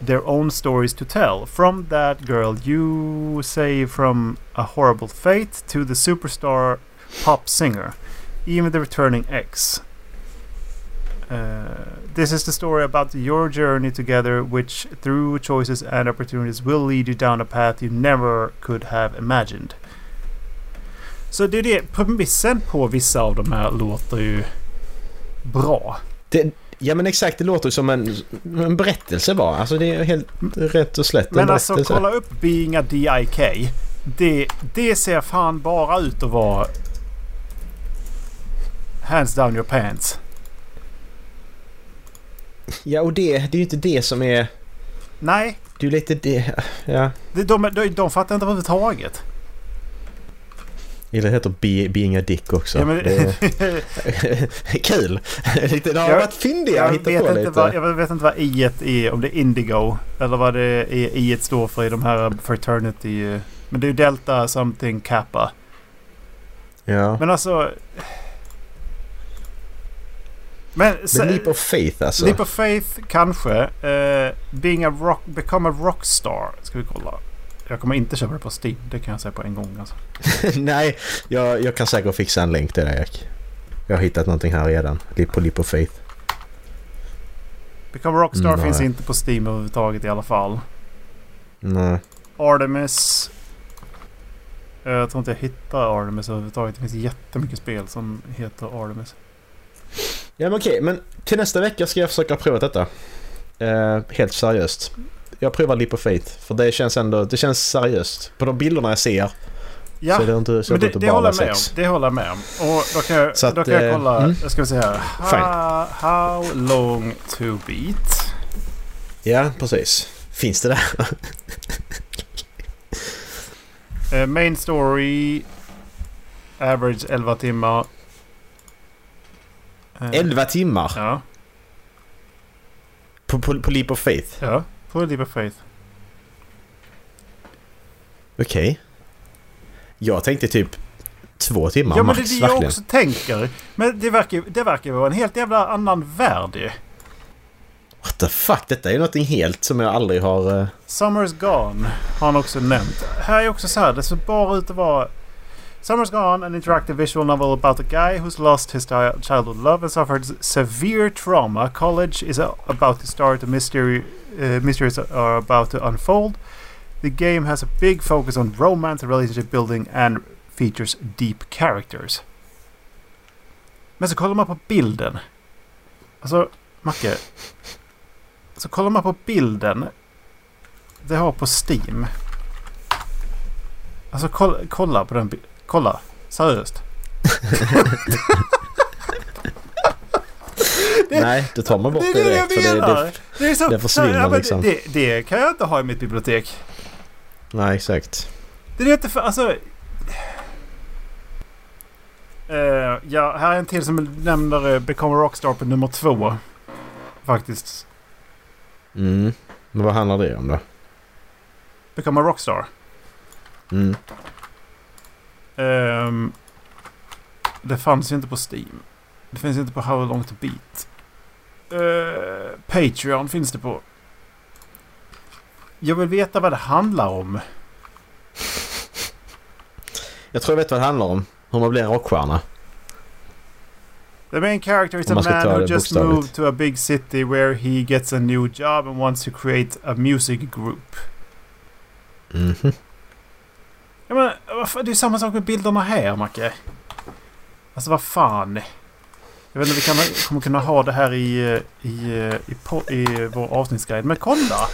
their own stories to tell. From that girl, you say from a horrible fate to the superstar pop singer even the returning ex. Uh, this is the story about your journey together, which through choices and opportunities will lead you down a path you never could have imagined. Så det är det. Premissen på vissa av de här låter ju bra. det ja men exakt, det låter som en, en berättelse bara. Alltså det är helt rätt och slätt en Men alltså berättelse. kolla upp Being a DIK. Det, det ser fan bara ut att vara Hands down your pants. Ja och det, det är ju inte det som är... Nej, Det är ju lite det... Ja. det, de, de, de fattar inte överhuvudtaget. Eller det heter Be, Being a Dick också. Ja, men, det är kul! Lite, det har Jag- varit fyndiga jag, att vet hitta inte på lite. vad, jag vet inte vad i är. Om det är Indigo. Eller vad det är i står för i de här Fraternity. eh, Men det är ju Delta something Kappa. Ja. Men alltså... Men, Men Leap of Faith alltså. Leap of Faith kanske. Eh, being a rock, become a rockstar. Ska vi kolla. Jag kommer inte köpa det på Steam. Det kan jag säga på en gång alltså. Nej, jag, jag kan säkert fixa en länk till dig Erik. Jag har hittat någonting här redan. Leap på Leap of Faith. Become a rockstar Mm, finns nej. inte på Steam överhuvudtaget i alla fall. Nej. Artemis. Eh, Jag tror inte jag hittar Artemis överhuvudtaget. Det finns jättemycket spel som heter Artemis. Ja men okej, men till nästa vecka ska jag försöka prova detta. Eh, helt seriöst. Jag provar Leap of Faith. För det känns ändå, det känns seriöst. På de bilderna jag ser Ja, så det inte så men det, det, det håller jag med om. sex. Det håller jag med om. Och då kan jag, Så att, då kan jag eh, kolla. mm. Jag ska se här. Fine. How, long to beat? Ja, precis. Finns det där? Eh, main story. Average 11 timmar. Eh, 11 timmar Ja, på, på, på Leap of Faith. ja. På Leap of Faith. Okej. Jag tänkte typ två timmar Ja men max, det är det jag verkligen. också tänker. Men det verkar, det verkar vara en helt jävla annan värld ju. What the fuck? Detta är ju någonting helt som jag aldrig har... eh, Summer's Gone har han också nämnt. Här är också så här, det ser bara ut att vara... Summer's Gone, an interactive visual novel about a guy who's lost his chi- childhood love and suffered severe trauma. College is uh, about to start, a mystery, uh, mysteries are about to unfold. The game has a big focus on romance and relationship building and features deep characters. Men så kollar man på bilden. Alltså, Macke. Så kollar man på bilden det har på Steam. Alltså kolla, kolla på den bi- Kolla. Seriöst. Det- Nej, då tar man bort det det, är det direkt. För det, det, Det, är så, det försvinner ja, liksom. Det, det kan jag inte ha i mitt bibliotek. nej, exakt. Det är inte för... Alltså... Eh, ja, här är en till som nämner uh, Become a Rockstar på nummer två. Faktiskt. Mm. Men vad handlar det om då? Become a rockstar. Mm. Ehm, det fanns ju inte på Steam. Det finns inte på How long to beat. Eh, Patreon finns det på. Jag vill veta vad det handlar om. Jag tror jag vet vad det handlar om. Hur man blir en rockstjärna. The main character is a man who just bokstavligt. moved to a big city where he gets a new job and wants to create a music group. Mhm. Ja, men, fan, det är samma sak med bilderna här, Macke. Alltså, vad fan. Jag vet inte, vi kan, kommer kunna ha det här i, eh, i, eh, i, po- i vår avsnittsguide. Men kolla!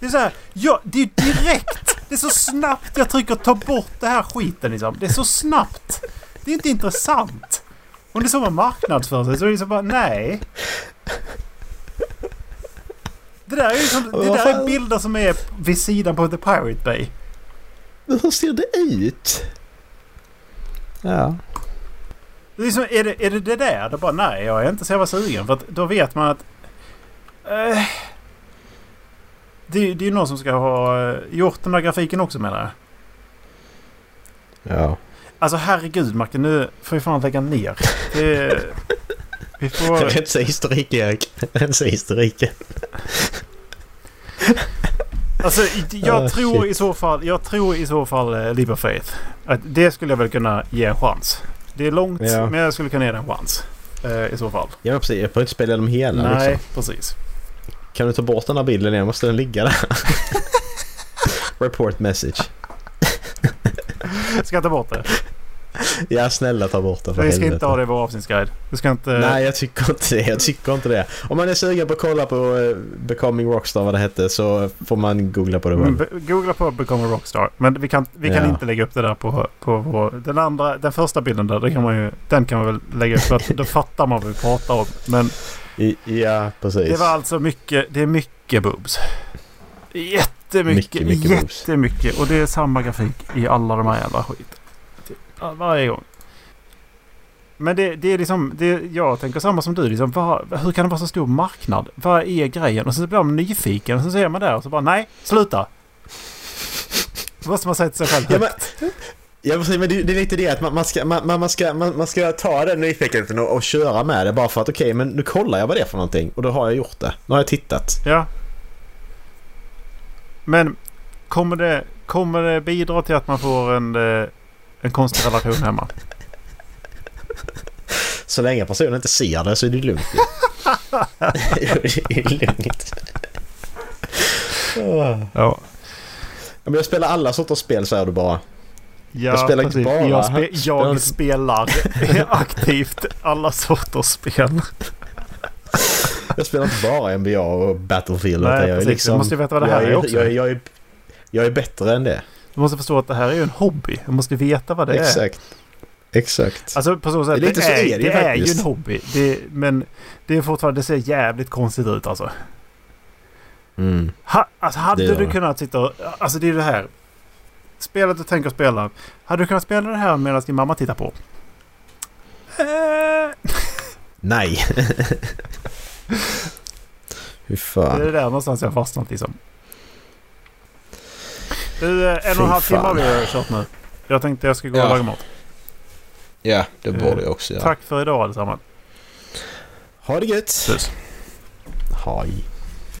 Det är så här, ja, det är direkt! Det är så snabbt jag trycker ta bort det här skiten liksom. Det är så snabbt! Det är inte intressant. Om det är så man marknadsför sig så är det så bara, nej. Det där är, ju som, det där är bilder som är vid sidan på The Pirate Bay. Hur ser det ut? Ja. Det är, det, är det det där? Det bara nej, jag är inte så jävla sugen. För då vet man att... Eh, det, det är ju någon som ska ha eh, gjort den där grafiken också menar jag. Ja. Alltså herregud Martin, nu får vi fan lägga ner. Det, vi får... Rensa historik Erik. Rensa historiken. Alltså jag Ah, tror shit. i så fall, jag tror i så fall uh, Leap of Faith. Att det skulle jag väl kunna ge en chans. Det är långt Ja. men jag skulle kunna ge det en chans. eh, I så fall. Ja precis. Jag får inte spela dem hela Nej, liksom. precis. Kan du ta bort den här bilden igen? Måste den ligga där? Report message. Ska jag ta bort det? Ja snälla ta bort den för Vi ska helvete. inte ha det i vår avsnittsguide. Du ska inte... Nej jag tycker inte det. Jag tycker inte det. Om man är sugen på att kolla på eh, Becoming Rockstar vad det hette så får man googla på det Mm, själv. be- Googla på Become a Rockstar. Men vi kan, vi kan Ja. inte lägga upp det där på, på vår... Den andra, den första bilden där, kan man ju, den kan man väl lägga upp för att då fattar man vad vi pratar om. Men I, ja precis. det var alltså mycket, det är mycket boobs. Jättemycket, Mycket, mycket boobs. jättemycket. Och det är samma grafik i alla de här jävla skit. Ja, Varje gång. Men det, det är liksom, det, jag tänker samma som du. Liksom, vad, hur kan det vara så stor marknad? Vad är grejen? Och så blir man nyfiken och så ser man där och så bara nej, sluta. Då måste man säga till sig själv Ja, men, högt. ja, precis, men det, det är lite det att man, man, ska, man, man, ska, man, man ska ta den nyfikenheten och, och köra med det bara för att okej men nu kollar jag vad det är för någonting och då har jag gjort det. Nu har jag tittat. Ja. Men kommer det, kommer det bidra till att man får en, eh, en konstig relation hemma? Så länge personen inte ser det så är det lugnt. det är lugnt. Åh. Ja. Men jag spelar alla sorters spel säger du bara. Ja, Jag spelar inte bara- Jag, spe, jag spelar- aktivt alla sorters spel. Jag spelar inte bara NBA och Battlefield. Nej, jag är precis. liksom, Du måste ju veta vad det här jag är också. Jag, jag, är, jag är bättre än det. Du måste förstå att det här är ju en hobby. Du måste veta vad det är. Exakt. Exakt. Alltså på så sätt. Det så är, är det det är ju en hobby. Det, men det är fortfarande, det ser jävligt konstigt ut alltså. Mm. Ha, alltså hade Det du det. kunnat sitta och... Alltså det är det här. Spelet du tänker spela. Hade du kunnat spela det här medan din mamma tittar på? Eh, Nej. Det fan. är där någonstans jag fastnat liksom. Du, eh, en och en halv timme har vi kört nu. Jag tänkte jag ska gå och Ja. laga mat. Ja, det Eh, borde jag också göra. Tack för idag allesammans. Ha det gött. Puss. Hej.